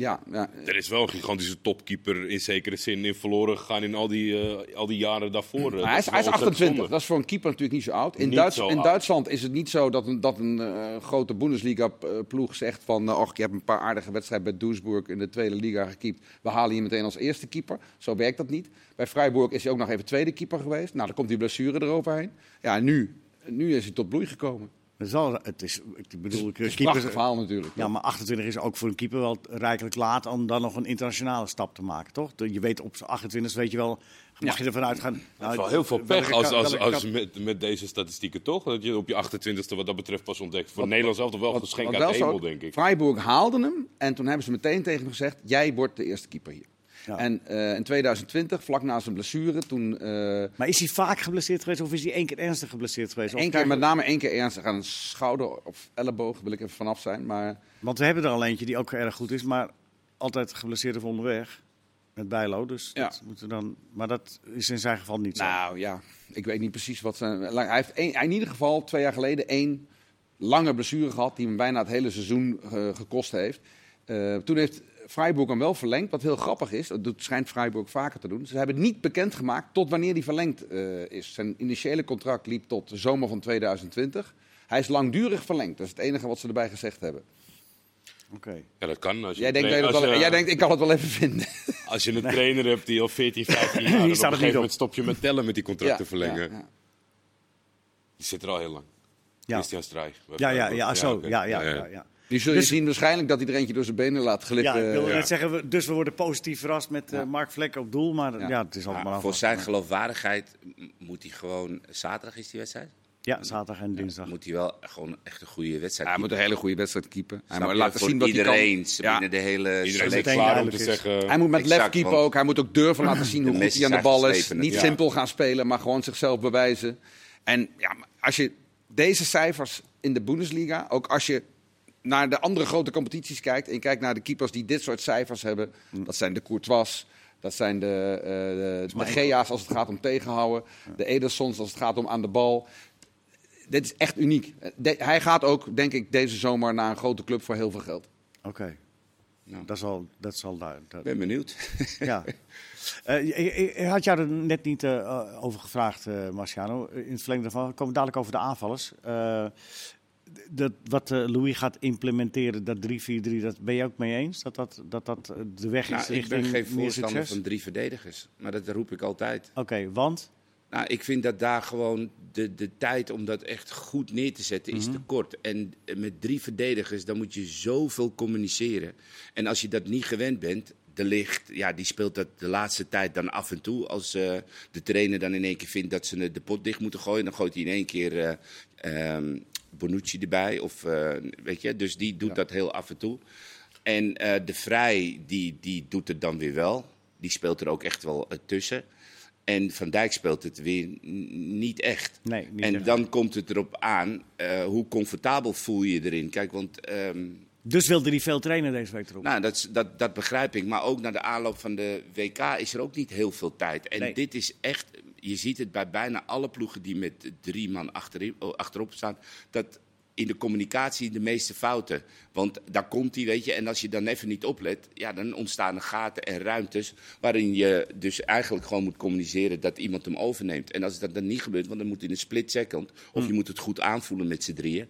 Ja, ja, Er is wel een gigantische topkeeper in zekere zin in verloren gegaan in al die, eh, al die jaren daarvoor. Maar hij, is, hij is 28, dat is voor een keeper natuurlijk niet zo oud. In, Duits- zo in oud. Duitsland is het niet zo dat een, dat een eh, grote Bundesliga-ploeg zegt van... eh, och, je hebt een paar aardige wedstrijden bij Duisburg in de tweede liga gekiept. We halen je meteen als eerste keeper. Zo werkt dat niet. Bij Freiburg is hij ook nog even tweede keeper geweest. Nou, dan komt die blessure eroverheen. Ja, en nu, nu is hij tot bloei gekomen. Dat is het is, ik bedoel, Het is keepers- verhaal natuurlijk. Ja, maar 28 is ook voor een keeper wel rijkelijk laat om dan nog een internationale stap te maken, toch? Je weet op z'n 28 weet je wel, mag je ervan uitgaan. Het nou, is wel heel veel pech als, als, als met, met deze statistieken, toch? Dat je op je 28e wat dat betreft pas ontdekt. Voor Nederland zelf toch wel geschenk uit de hemel, denk ik. Freiburg haalde hem en toen hebben ze meteen tegen hem gezegd... jij wordt de eerste keeper hier. Ja. En eh, in 2020, vlak na zijn blessure, toen... eh, Maar is hij vaak geblesseerd geweest of is hij één keer ernstig geblesseerd geweest? Eén keer, met name één keer ernstig aan een schouder of elleboog, wil ik even vanaf zijn. Maar Want we hebben er al eentje die ook erg goed is, maar altijd geblesseerd of onderweg. Met Bijlo, dus Ja. dat moeten dan... Maar dat is in zijn geval niet zo. nou ja, ik weet niet precies wat zijn. Hij heeft in ieder geval twee jaar geleden één lange blessure gehad die hem bijna het hele seizoen eh, gekost heeft. Toen heeft Freiburg hem wel verlengd, wat heel grappig is. Dat doet- schijnt Freiburg vaker te doen. Ze hebben niet bekendgemaakt tot wanneer die verlengd eh, is. Zijn initiële contract liep tot de zomer van 2020. Hij is langdurig verlengd. Dat is het enige wat ze erbij gezegd hebben. Oké. Ja, dat kan. Als je, Jij denkt, een je als wel- je- jij denkt, ik kan het wel even vinden. als je een trainer hebt die al 14, 15 jaar... dan op Hier een staat het gegeven niet op. moment stop je met tellen met die contracten verlengen. Ja, ja. Die zit er al heel lang. Ja. Christian Strij. Ja, ja, ja, zo. Ja, ja, ja, ja. Die zul je Dus- zien waarschijnlijk dat hij er eentje door zijn benen laat Ja, glippen. ik wilde Ja. net zeggen, dus we worden positief verrast met eh, Ja. Mark Vlek op doel. Maar ja, Ja. het is altijd Maar maar voor zijn geloofwaardigheid moet hij gewoon... Zaterdag is die wedstrijd? Ja, zaterdag en dinsdag. moet hij wel gewoon echt een goede wedstrijd hij moet een hele goede wedstrijd keepen. Hij moet laten zien wat iedereen, hij kan. Ja. binnen de hele Iedereen klaar om te zeggen... Hij moet met Exact, lef keepen ook. Hij moet ook durven laten zien hoe goed hij aan de bal is. Niet simpel gaan spelen, maar gewoon zichzelf bewijzen. En ja, maar als je deze cijfers in de Bundesliga, ook als je naar de andere grote competities kijkt en je kijkt naar de keepers die dit soort cijfers hebben, dat zijn de Courtois, dat zijn de, eh de, de Gea's als het gaat om tegenhouden, de Edersons als het gaat om aan de bal. Dit is echt uniek. De- hij gaat ook, denk ik, deze zomer naar een grote club voor heel veel geld. Oké. Nou. Dat is al, dat is al duidelijk. Ik ben benieuwd. Ja. Je had jou er net niet eh, over gevraagd, eh, Marciano. In het verlengde daarvan. We komen dadelijk over de aanvallers. Eh, dat, wat eh, Louis gaat implementeren, dat 3-4-3, dat ben je ook mee eens? Dat dat, dat, dat eh, de weg is Nou, ik richting ben geen voorstander van drie verdedigers. Maar dat roep ik altijd. Oké, want? Nou, ik vind dat daar gewoon de, de tijd om dat echt goed neer te zetten is te kort. En met drie verdedigers, dan moet je zoveel communiceren. En als je dat niet gewend bent, de licht, ja, die speelt dat de laatste tijd dan af en toe. Als eh, de trainer dan in één keer vindt dat ze de pot dicht moeten gooien, dan gooit hij in één keer eh, ehm, Bonucci erbij. Of, eh, weet je, dus die doet dat heel af en toe. En eh, de Vrij, die, die doet het dan weer wel. Die speelt er ook echt wel eh, tussen. En Van Dijk speelt het weer niet echt. Nee, niet en echt. dan komt het erop aan, hoe comfortabel voel je je erin? Kijk, want ehm, Dus wilde hij veel trainen deze week erop? nou, dat, is- dat, dat begrijp ik. Maar ook na de aanloop van de WK is er ook niet heel veel tijd. En Nee. dit is echt, je ziet het bij bijna alle ploegen die met drie man achterin, oh, achterop staan, dat in de communicatie de meeste fouten. Want daar komt hij, weet je, en als je dan even niet oplet, ja, dan ontstaan er gaten en ruimtes waarin je dus eigenlijk gewoon moet communiceren dat iemand hem overneemt. En als dat dan niet gebeurt, want dan moet in een split second, of je moet het goed aanvoelen met z'n drieën.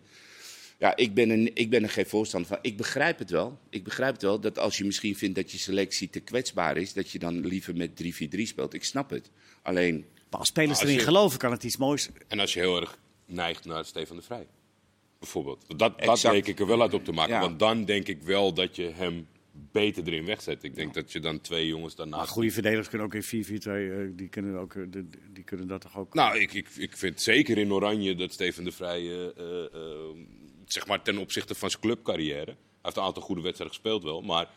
Ja, ik ben, een, ik ben er geen voorstander van. Ik begrijp het wel. Ik begrijp het wel dat als je misschien vindt dat je selectie te kwetsbaar is, dat je dan liever met 3-4-3 speelt. Ik snap het. Alleen, Maar als spelers Als erin je- geloven, kan het iets moois. En als je heel erg neigt naar Stefan de Vrij. Bijvoorbeeld. Dat, Exact. denk ik er wel uit op te maken. Ja. Want dan denk ik wel dat je hem beter erin wegzet. Ik denk dat je dan twee jongens Maar daarnaast... goede verdedigers kunnen ook in 4-4-2, eh, die, kunnen ook, eh, de- die kunnen dat toch ook? Nou, ik, ik, ik vind zeker in Oranje dat Steven de Vrij, eh, zeg maar ten opzichte van zijn clubcarrière, hij heeft een aantal goede wedstrijden gespeeld wel, maar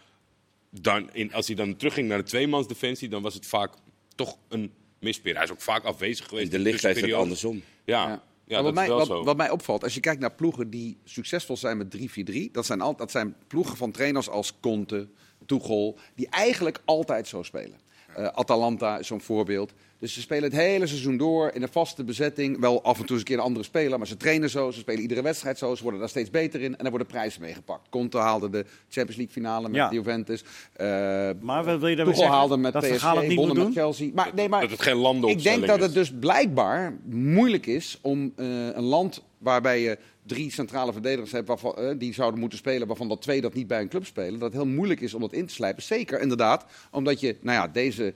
dan in, als hij dan terugging naar de tweemansdefensie, dan was het vaak toch een mispeer. Hij is ook vaak afwezig geweest. de in licht heeft het tussenperiodes. andersom. Ja, ja. Ja. dat wat, is mij, wel wat, zo. wat mij opvalt, als je kijkt naar ploegen die succesvol zijn met 3-4-3, dat zijn, al, dat zijn ploegen van trainers als Conte, Tuchel, die eigenlijk altijd zo spelen. Eh, Atalanta is zo'n voorbeeld. Dus ze spelen het hele seizoen door in een vaste bezetting. Wel af en toe eens een keer een andere speler, maar ze trainen zo. Ze spelen iedere wedstrijd zo. Ze worden daar steeds beter in en er worden prijzen meegepakt. Conte haalde de Champions League finale met Ja. Juventus. Eh Maar wat wil je daarmee haalde met dat PSG, het niet met? Chelsea. Maar, nee, maar dat het geen landenopstelling ik denk dat het dus blijkbaar moeilijk is om eh, een land waarbij je drie centrale verdedigers hebt waarvan, eh, die zouden moeten spelen, waarvan dat twee dat niet bij een club spelen, dat het heel moeilijk is om dat in te slijpen. Zeker inderdaad, omdat je, nou ja, deze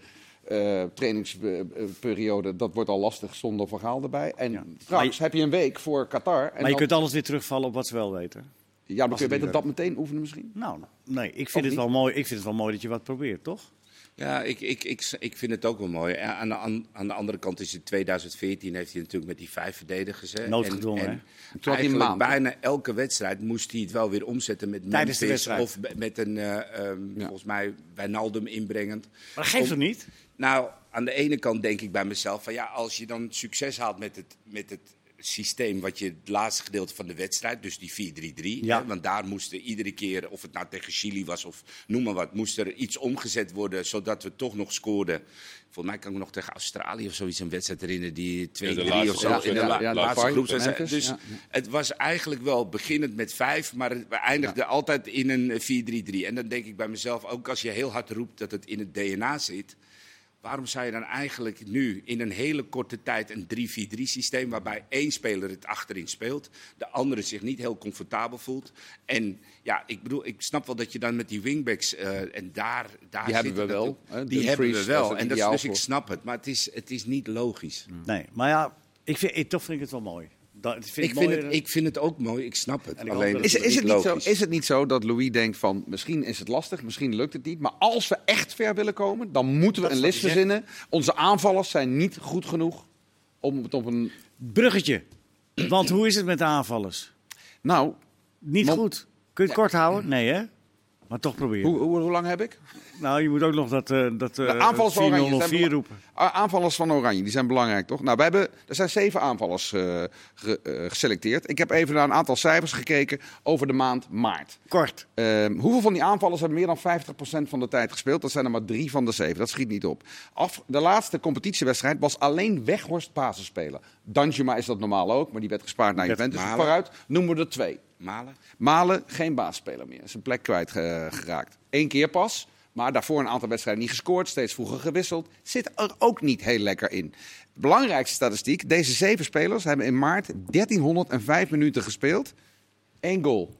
eh, trainingsperiode, dat wordt al lastig zonder verhaal erbij. En Ja. straks heb je een week voor Qatar. En Maar je dan, kunt alles weer terugvallen op wat ze wel weten. ja, dan kun je beter dat meteen oefenen misschien. Nou, nee, ik Of vind, het niet? wel mooi, ik vind het wel mooi dat je wat probeert, toch? Ja, ik, ik, ik, ik vind het ook wel mooi. Aan de, aan, de andere kant is het 2014 heeft hij natuurlijk met die vijf verdedigers. Hè. Noodgedwongen, en, eigenlijk maand, bijna elke wedstrijd moest hij het wel weer omzetten met Tijdens Memphis of met een, eh, ehm, volgens mij, Wijnaldum inbrengend. Maar dat geeft toch niet? Nou, aan de ene kant denk ik bij mezelf van ja, als je dan succes haalt met het, met het systeem wat je het laatste gedeelte van de wedstrijd, dus die 4-3-3, Ja. hè, want daar moesten iedere keer, of het nou tegen Chili was of noem maar wat, moest er iets omgezet worden zodat we toch nog scoorden. Volgens mij kan ik nog tegen Australië of zoiets een wedstrijd herinneren die 2-3 laatste of zo in de la- laatste groepswedstrijd. Memphis, Dus ja. het was eigenlijk wel beginnend met vijf, maar we eindigden altijd in een eh, 4-3-3. En dan denk ik bij mezelf, ook als je heel hard roept dat het in het DNA zit, waarom zou je dan eigenlijk nu in een hele korte tijd een 3-4-3 systeem, waarbij één speler het achterin speelt, de andere zich niet heel comfortabel voelt. En ja, ik bedoel, ik snap wel dat je dan met die wingbacks eh, en daar, daar Die hebben zitten we wel, hè, Die hebben we wel. En dat is, dus ik snap het, maar het is, het is niet logisch. Nee, maar ja, ik vind, ik, toch vind ik het wel mooi. Dat, ik vind Ik vind, mooier- het, ik vind het ook mooi, ik snap het. Ik Alleen Is, het is, het niet zo, is het niet zo dat Louis denkt van misschien is het lastig, misschien lukt het niet. Maar als we echt ver willen komen, dan moeten we Dat een is list verzinnen. Onze aanvallers zijn niet goed genoeg om het op een. Bruggetje. Want hoe is het met de aanvallers? Nou, Niet goed. Kun je het kort houden? Nee, hè? Maar toch proberen. hoe, hoe, hoe lang heb ik? Nou, je moet ook nog dat, eh dat eh aanvallers van Oranje 4-0 of zijn 4 bela- roepen. Aanvallers van Oranje, die zijn belangrijk, toch? Nou, we hebben, er zijn zeven aanvallers ge- eh, geselecteerd. Ik heb even naar een aantal cijfers gekeken over de maand maart. Kort. Ehm, hoeveel van die aanvallers hebben meer dan 50% van de tijd gespeeld? Dat zijn er maar drie van de zeven. Dat schiet niet op. Af, de laatste competitiewedstrijd was alleen Weghorst basisspeler. Danjuma is dat normaal ook, maar die werd gespaard naar Juventus. Dus Malen. vooruit noemen we er twee. Malen? Malen, geen baasspeler meer. Zijn plek kwijtgeraakt. Eén keer pas. Maar daarvoor een aantal wedstrijden niet gescoord. Steeds vroeger gewisseld. Zit er ook niet heel lekker in. Belangrijkste statistiek. Deze zeven spelers hebben in maart 1305 minuten gespeeld. Eén goal.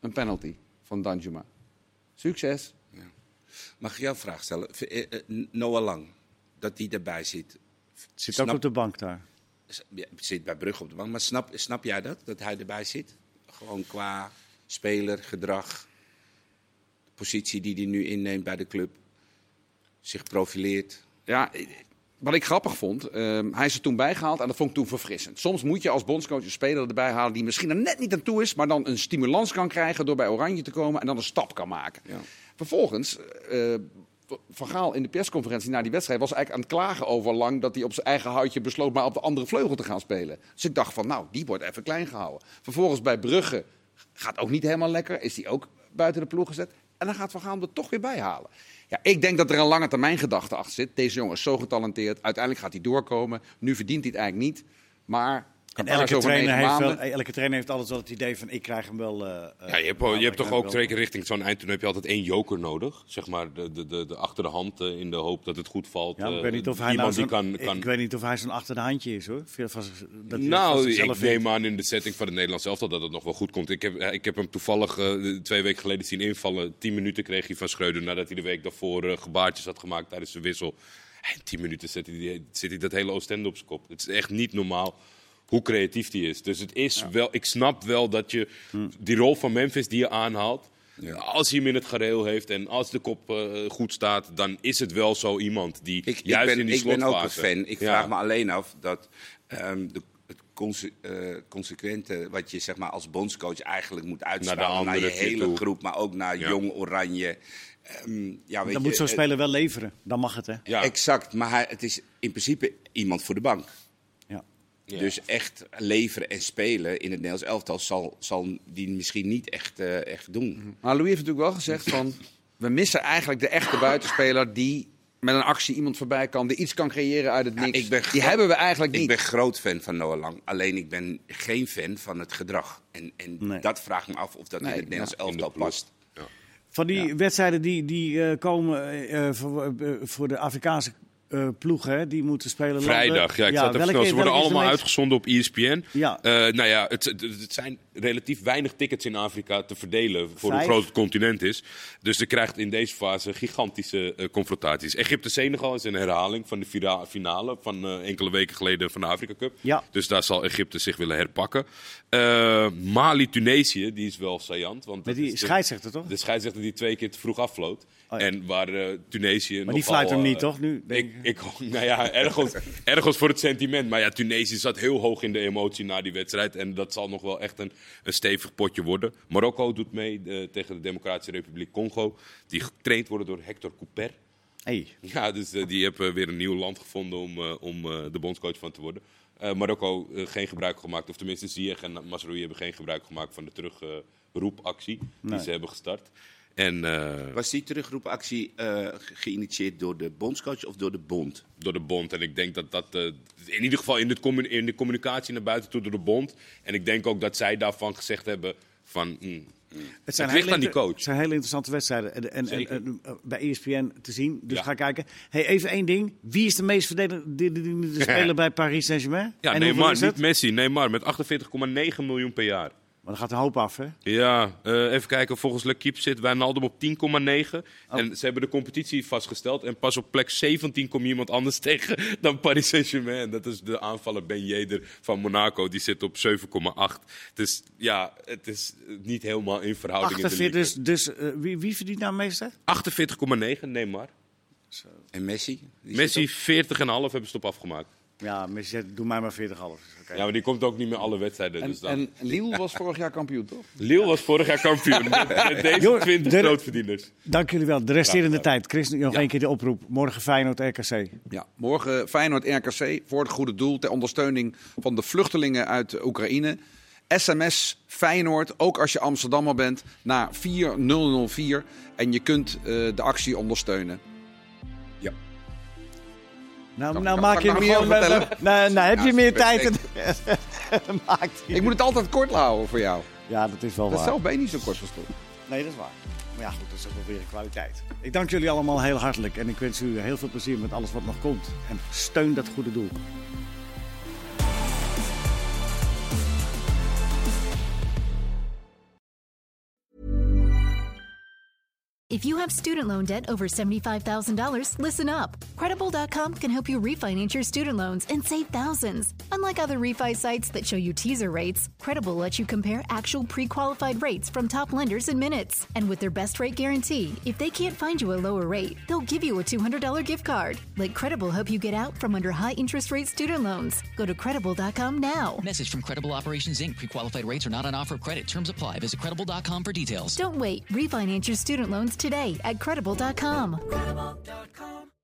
Een penalty van Danjuma. Succes. Mag ik jou een vraag stellen? Eh, eh, Noah Lang, dat die erbij zit. Zit Snap- ook op de bank daar. Ja, Zit bij Brugge op de bank. Maar snap, snap jij dat? Dat hij erbij zit? Gewoon qua speler, gedrag, de positie die hij nu inneemt bij de club. Zich profileert. Ja, wat ik grappig vond, ehm, hij is er toen bijgehaald en dat vond ik toen verfrissend. Soms moet je als bondscoach een speler erbij halen die misschien er net niet aan toe is, maar dan een stimulans kan krijgen door bij Oranje te komen en dan een stap kan maken. Ja. Vervolgens, eh Van Gaal in de persconferentie na die wedstrijd was eigenlijk aan het klagen over Lang dat hij op zijn eigen houtje besloot maar op de andere vleugel te gaan spelen. Dus ik dacht van, nou, die wordt even klein gehouden. Vervolgens bij Brugge gaat ook niet helemaal lekker, is hij ook buiten de ploeg gezet. En dan gaat Van Gaal er toch weer bij halen. Ja, ik denk dat er een lange termijn gedachte achter zit. Deze jongen is zo getalenteerd. Uiteindelijk gaat hij doorkomen. Nu verdient hij het eigenlijk niet. Maar En elke trainer, heeft wel, elke trainer heeft altijd wel het idee van ik krijg hem wel. eh, eh, Ja, je hebt, je hebt toch ook zeker richting zo'n eindtoernooi heb je altijd één joker nodig. Zeg maar de, de, de, de achter de hand eh, in de hoop dat het goed valt. Ja, ik weet niet of hij nou die kan, kan ik weet niet of hij zo'n achter de handje is hoor. Dat nou, ik neem aan in de setting van het Nederlands elftal dat het nog wel goed komt. Ik heb, ik heb hem toevallig twee weken geleden zien invallen. Tien minuten kreeg hij van Schreuder nadat hij de week daarvoor gebaartjes had gemaakt tijdens zijn wissel. En tien minuten zet hij, zit hij dat hele Oostende op zijn kop. Het is echt niet normaal hoe creatief hij is. Dus het is wel, ik snap wel dat je die rol van Memphis die je aanhaalt. Als hij hem in het gareel heeft en als de kop eh, goed staat, dan is het wel zo iemand die Ik, ik, juist ben, in die ik ben ook een fan. Ik Ja. vraag me alleen af dat ehm, de, het conse- eh, consequente wat je zeg maar, als bondscoach eigenlijk moet uitstralen naar, andere je hele toe. groep, maar ook naar Ja. Jong Oranje. Ehm, ja, weet Dan je, moet zo'n speler wel leveren. Dan mag het hè. Ja. Exact, maar hij, het is in principe iemand voor de bank. Ja. Dus echt leveren en spelen in het Nederlands elftal zal, zal die misschien niet echt, eh, echt doen. Maar Louis heeft natuurlijk wel gezegd van... We missen eigenlijk de echte buitenspeler die met een actie iemand voorbij kan. Die iets kan creëren uit het niks. ik ben die hebben we eigenlijk Ik niet. ben groot fan van Noah Lang. Alleen ik ben geen fan van het gedrag. En, en Nee. dat vraagt me af of dat Nee, in het Nederlands elftal past. Van die wedstrijden die, die eh, komen voor, eh, voor de Afrikaanse eh ploegen, hè, die moeten spelen. Vrijdag, ja, ik zat even welke- snel. Ze worden allemaal meest- uitgezonden op ESPN. Ja. Eh, nou ja, het, het, zijn relatief weinig tickets in Afrika te verdelen voor Vijf. hoe groot het continent is. Dus je krijgt in deze fase gigantische eh, confrontaties. Egypte-Senegal is een herhaling van de finale van enkele weken geleden van de Afrika Cup. Ja. Dus daar zal Egypte zich willen herpakken. Mali-Tunesië, die is wel saillant. Want Met die scheidsrechter toch? De scheidsrechter die twee keer te vroeg afvloot. Oh ja. En waar Tunesië. Maar die fluit hem niet, toch, nu, denk Ik, ik, nou ja, ergens, ergens voor het sentiment. Maar ja, Tunesië zat heel hoog in de emotie na die wedstrijd. En dat zal nog wel echt een, een stevig potje worden. Marokko doet mee eh, tegen de Democratische Republiek Congo. Die getraind worden door Hector Couper. Hey. Ja, dus eh, die hebben weer een nieuw land gevonden om, eh, om de bondscoach van te worden. Marokko geen gebruik gemaakt, of tenminste Ziyech en Masroui hebben geen gebruik gemaakt van de terugroepactie Nee. die ze hebben gestart. En eh, Was die terugroepactie eh, ge- geïnitieerd door de bondscoach of door de bond? door de bond. En ik denk dat dat eh, in ieder geval in de, in de communicatie naar buiten toe door de bond. En ik denk ook dat zij daarvan gezegd hebben van... mm, Het, zijn ligt hele aan die coach. Het zijn hele interessante wedstrijden. En, en, en, Zeker. en, bij ESPN te zien. Dus Ja. ga kijken. Hey, even één ding. Wie is de meest verdedigende speler bij Paris Saint-Germain? ja, Neymar, niet het? Messi. Neymar met 48,9 miljoen per jaar. Maar dan gaat een hoop af, hè? Ja, eh, even kijken. Volgens L'Equipe zit Wijnaldum op 10,9. Oh. En ze hebben de competitie vastgesteld. En pas op plek 17 komt iemand anders tegen dan Paris Saint-Germain. En Dat is de aanvaller Ben Yedder van Monaco. Die zit op 7,8. Dus ja, het is niet helemaal in verhouding in de 48, league. dus, dus wie, wie verdient nou meeste? 48,9 Neymar. En Messi? Die Messi zit 40,5 hebben ze het op afgemaakt. Ja, maar je doe mij maar 40,5. Oké. Ja, maar die komt ook niet meer alle wedstrijden. En, dus dan... en Lille was vorig jaar kampioen, toch? Lille was vorig jaar kampioen. met, met deze Joh, 20 de- grootverdieners. Dank jullie wel. De resterende Ja. tijd. Chris, nog Ja. één keer de oproep. Morgen Feyenoord RKC. Ja, morgen Feyenoord-RKC voor het goede doel ter ondersteuning van de vluchtelingen uit Oekraïne. SMS Feyenoord, ook als je Amsterdammer bent, naar 4004 en je kunt eh, de actie ondersteunen. Nou, nou maak je ik hem meer gewoon... vertellen? Nou, nou heb je meer tijd. Maakt hij. Ik moet het altijd kort houden voor jou. Ja, dat is wel Dat waar. zelf ben je niet zo kort gestopt. Nee, dat is waar. Maar ja, goed, dat is ook wel weer een kwaliteit. Ik dank jullie allemaal heel hartelijk en ik wens u heel veel plezier met alles wat nog komt. En steun dat goede doel. If you have student loan debt over $75,000, listen up. Credible.com can help you refinance your student loans and save thousands. Unlike other refi sites that show you teaser rates, Credible lets you compare actual pre qualified rates from top lenders in minutes. And with their best rate guarantee, if they can't find you a lower rate, they'll give you a $200 gift card. Let Credible help you get out from under high interest rate student loans. Go to credible.com now. Message from Credible Operations Inc. Pre-qualified rates are not on offer. Credit terms apply. Visit credible.com for details. Don't wait. Refinance your student loans today at credible.com. Credible.com.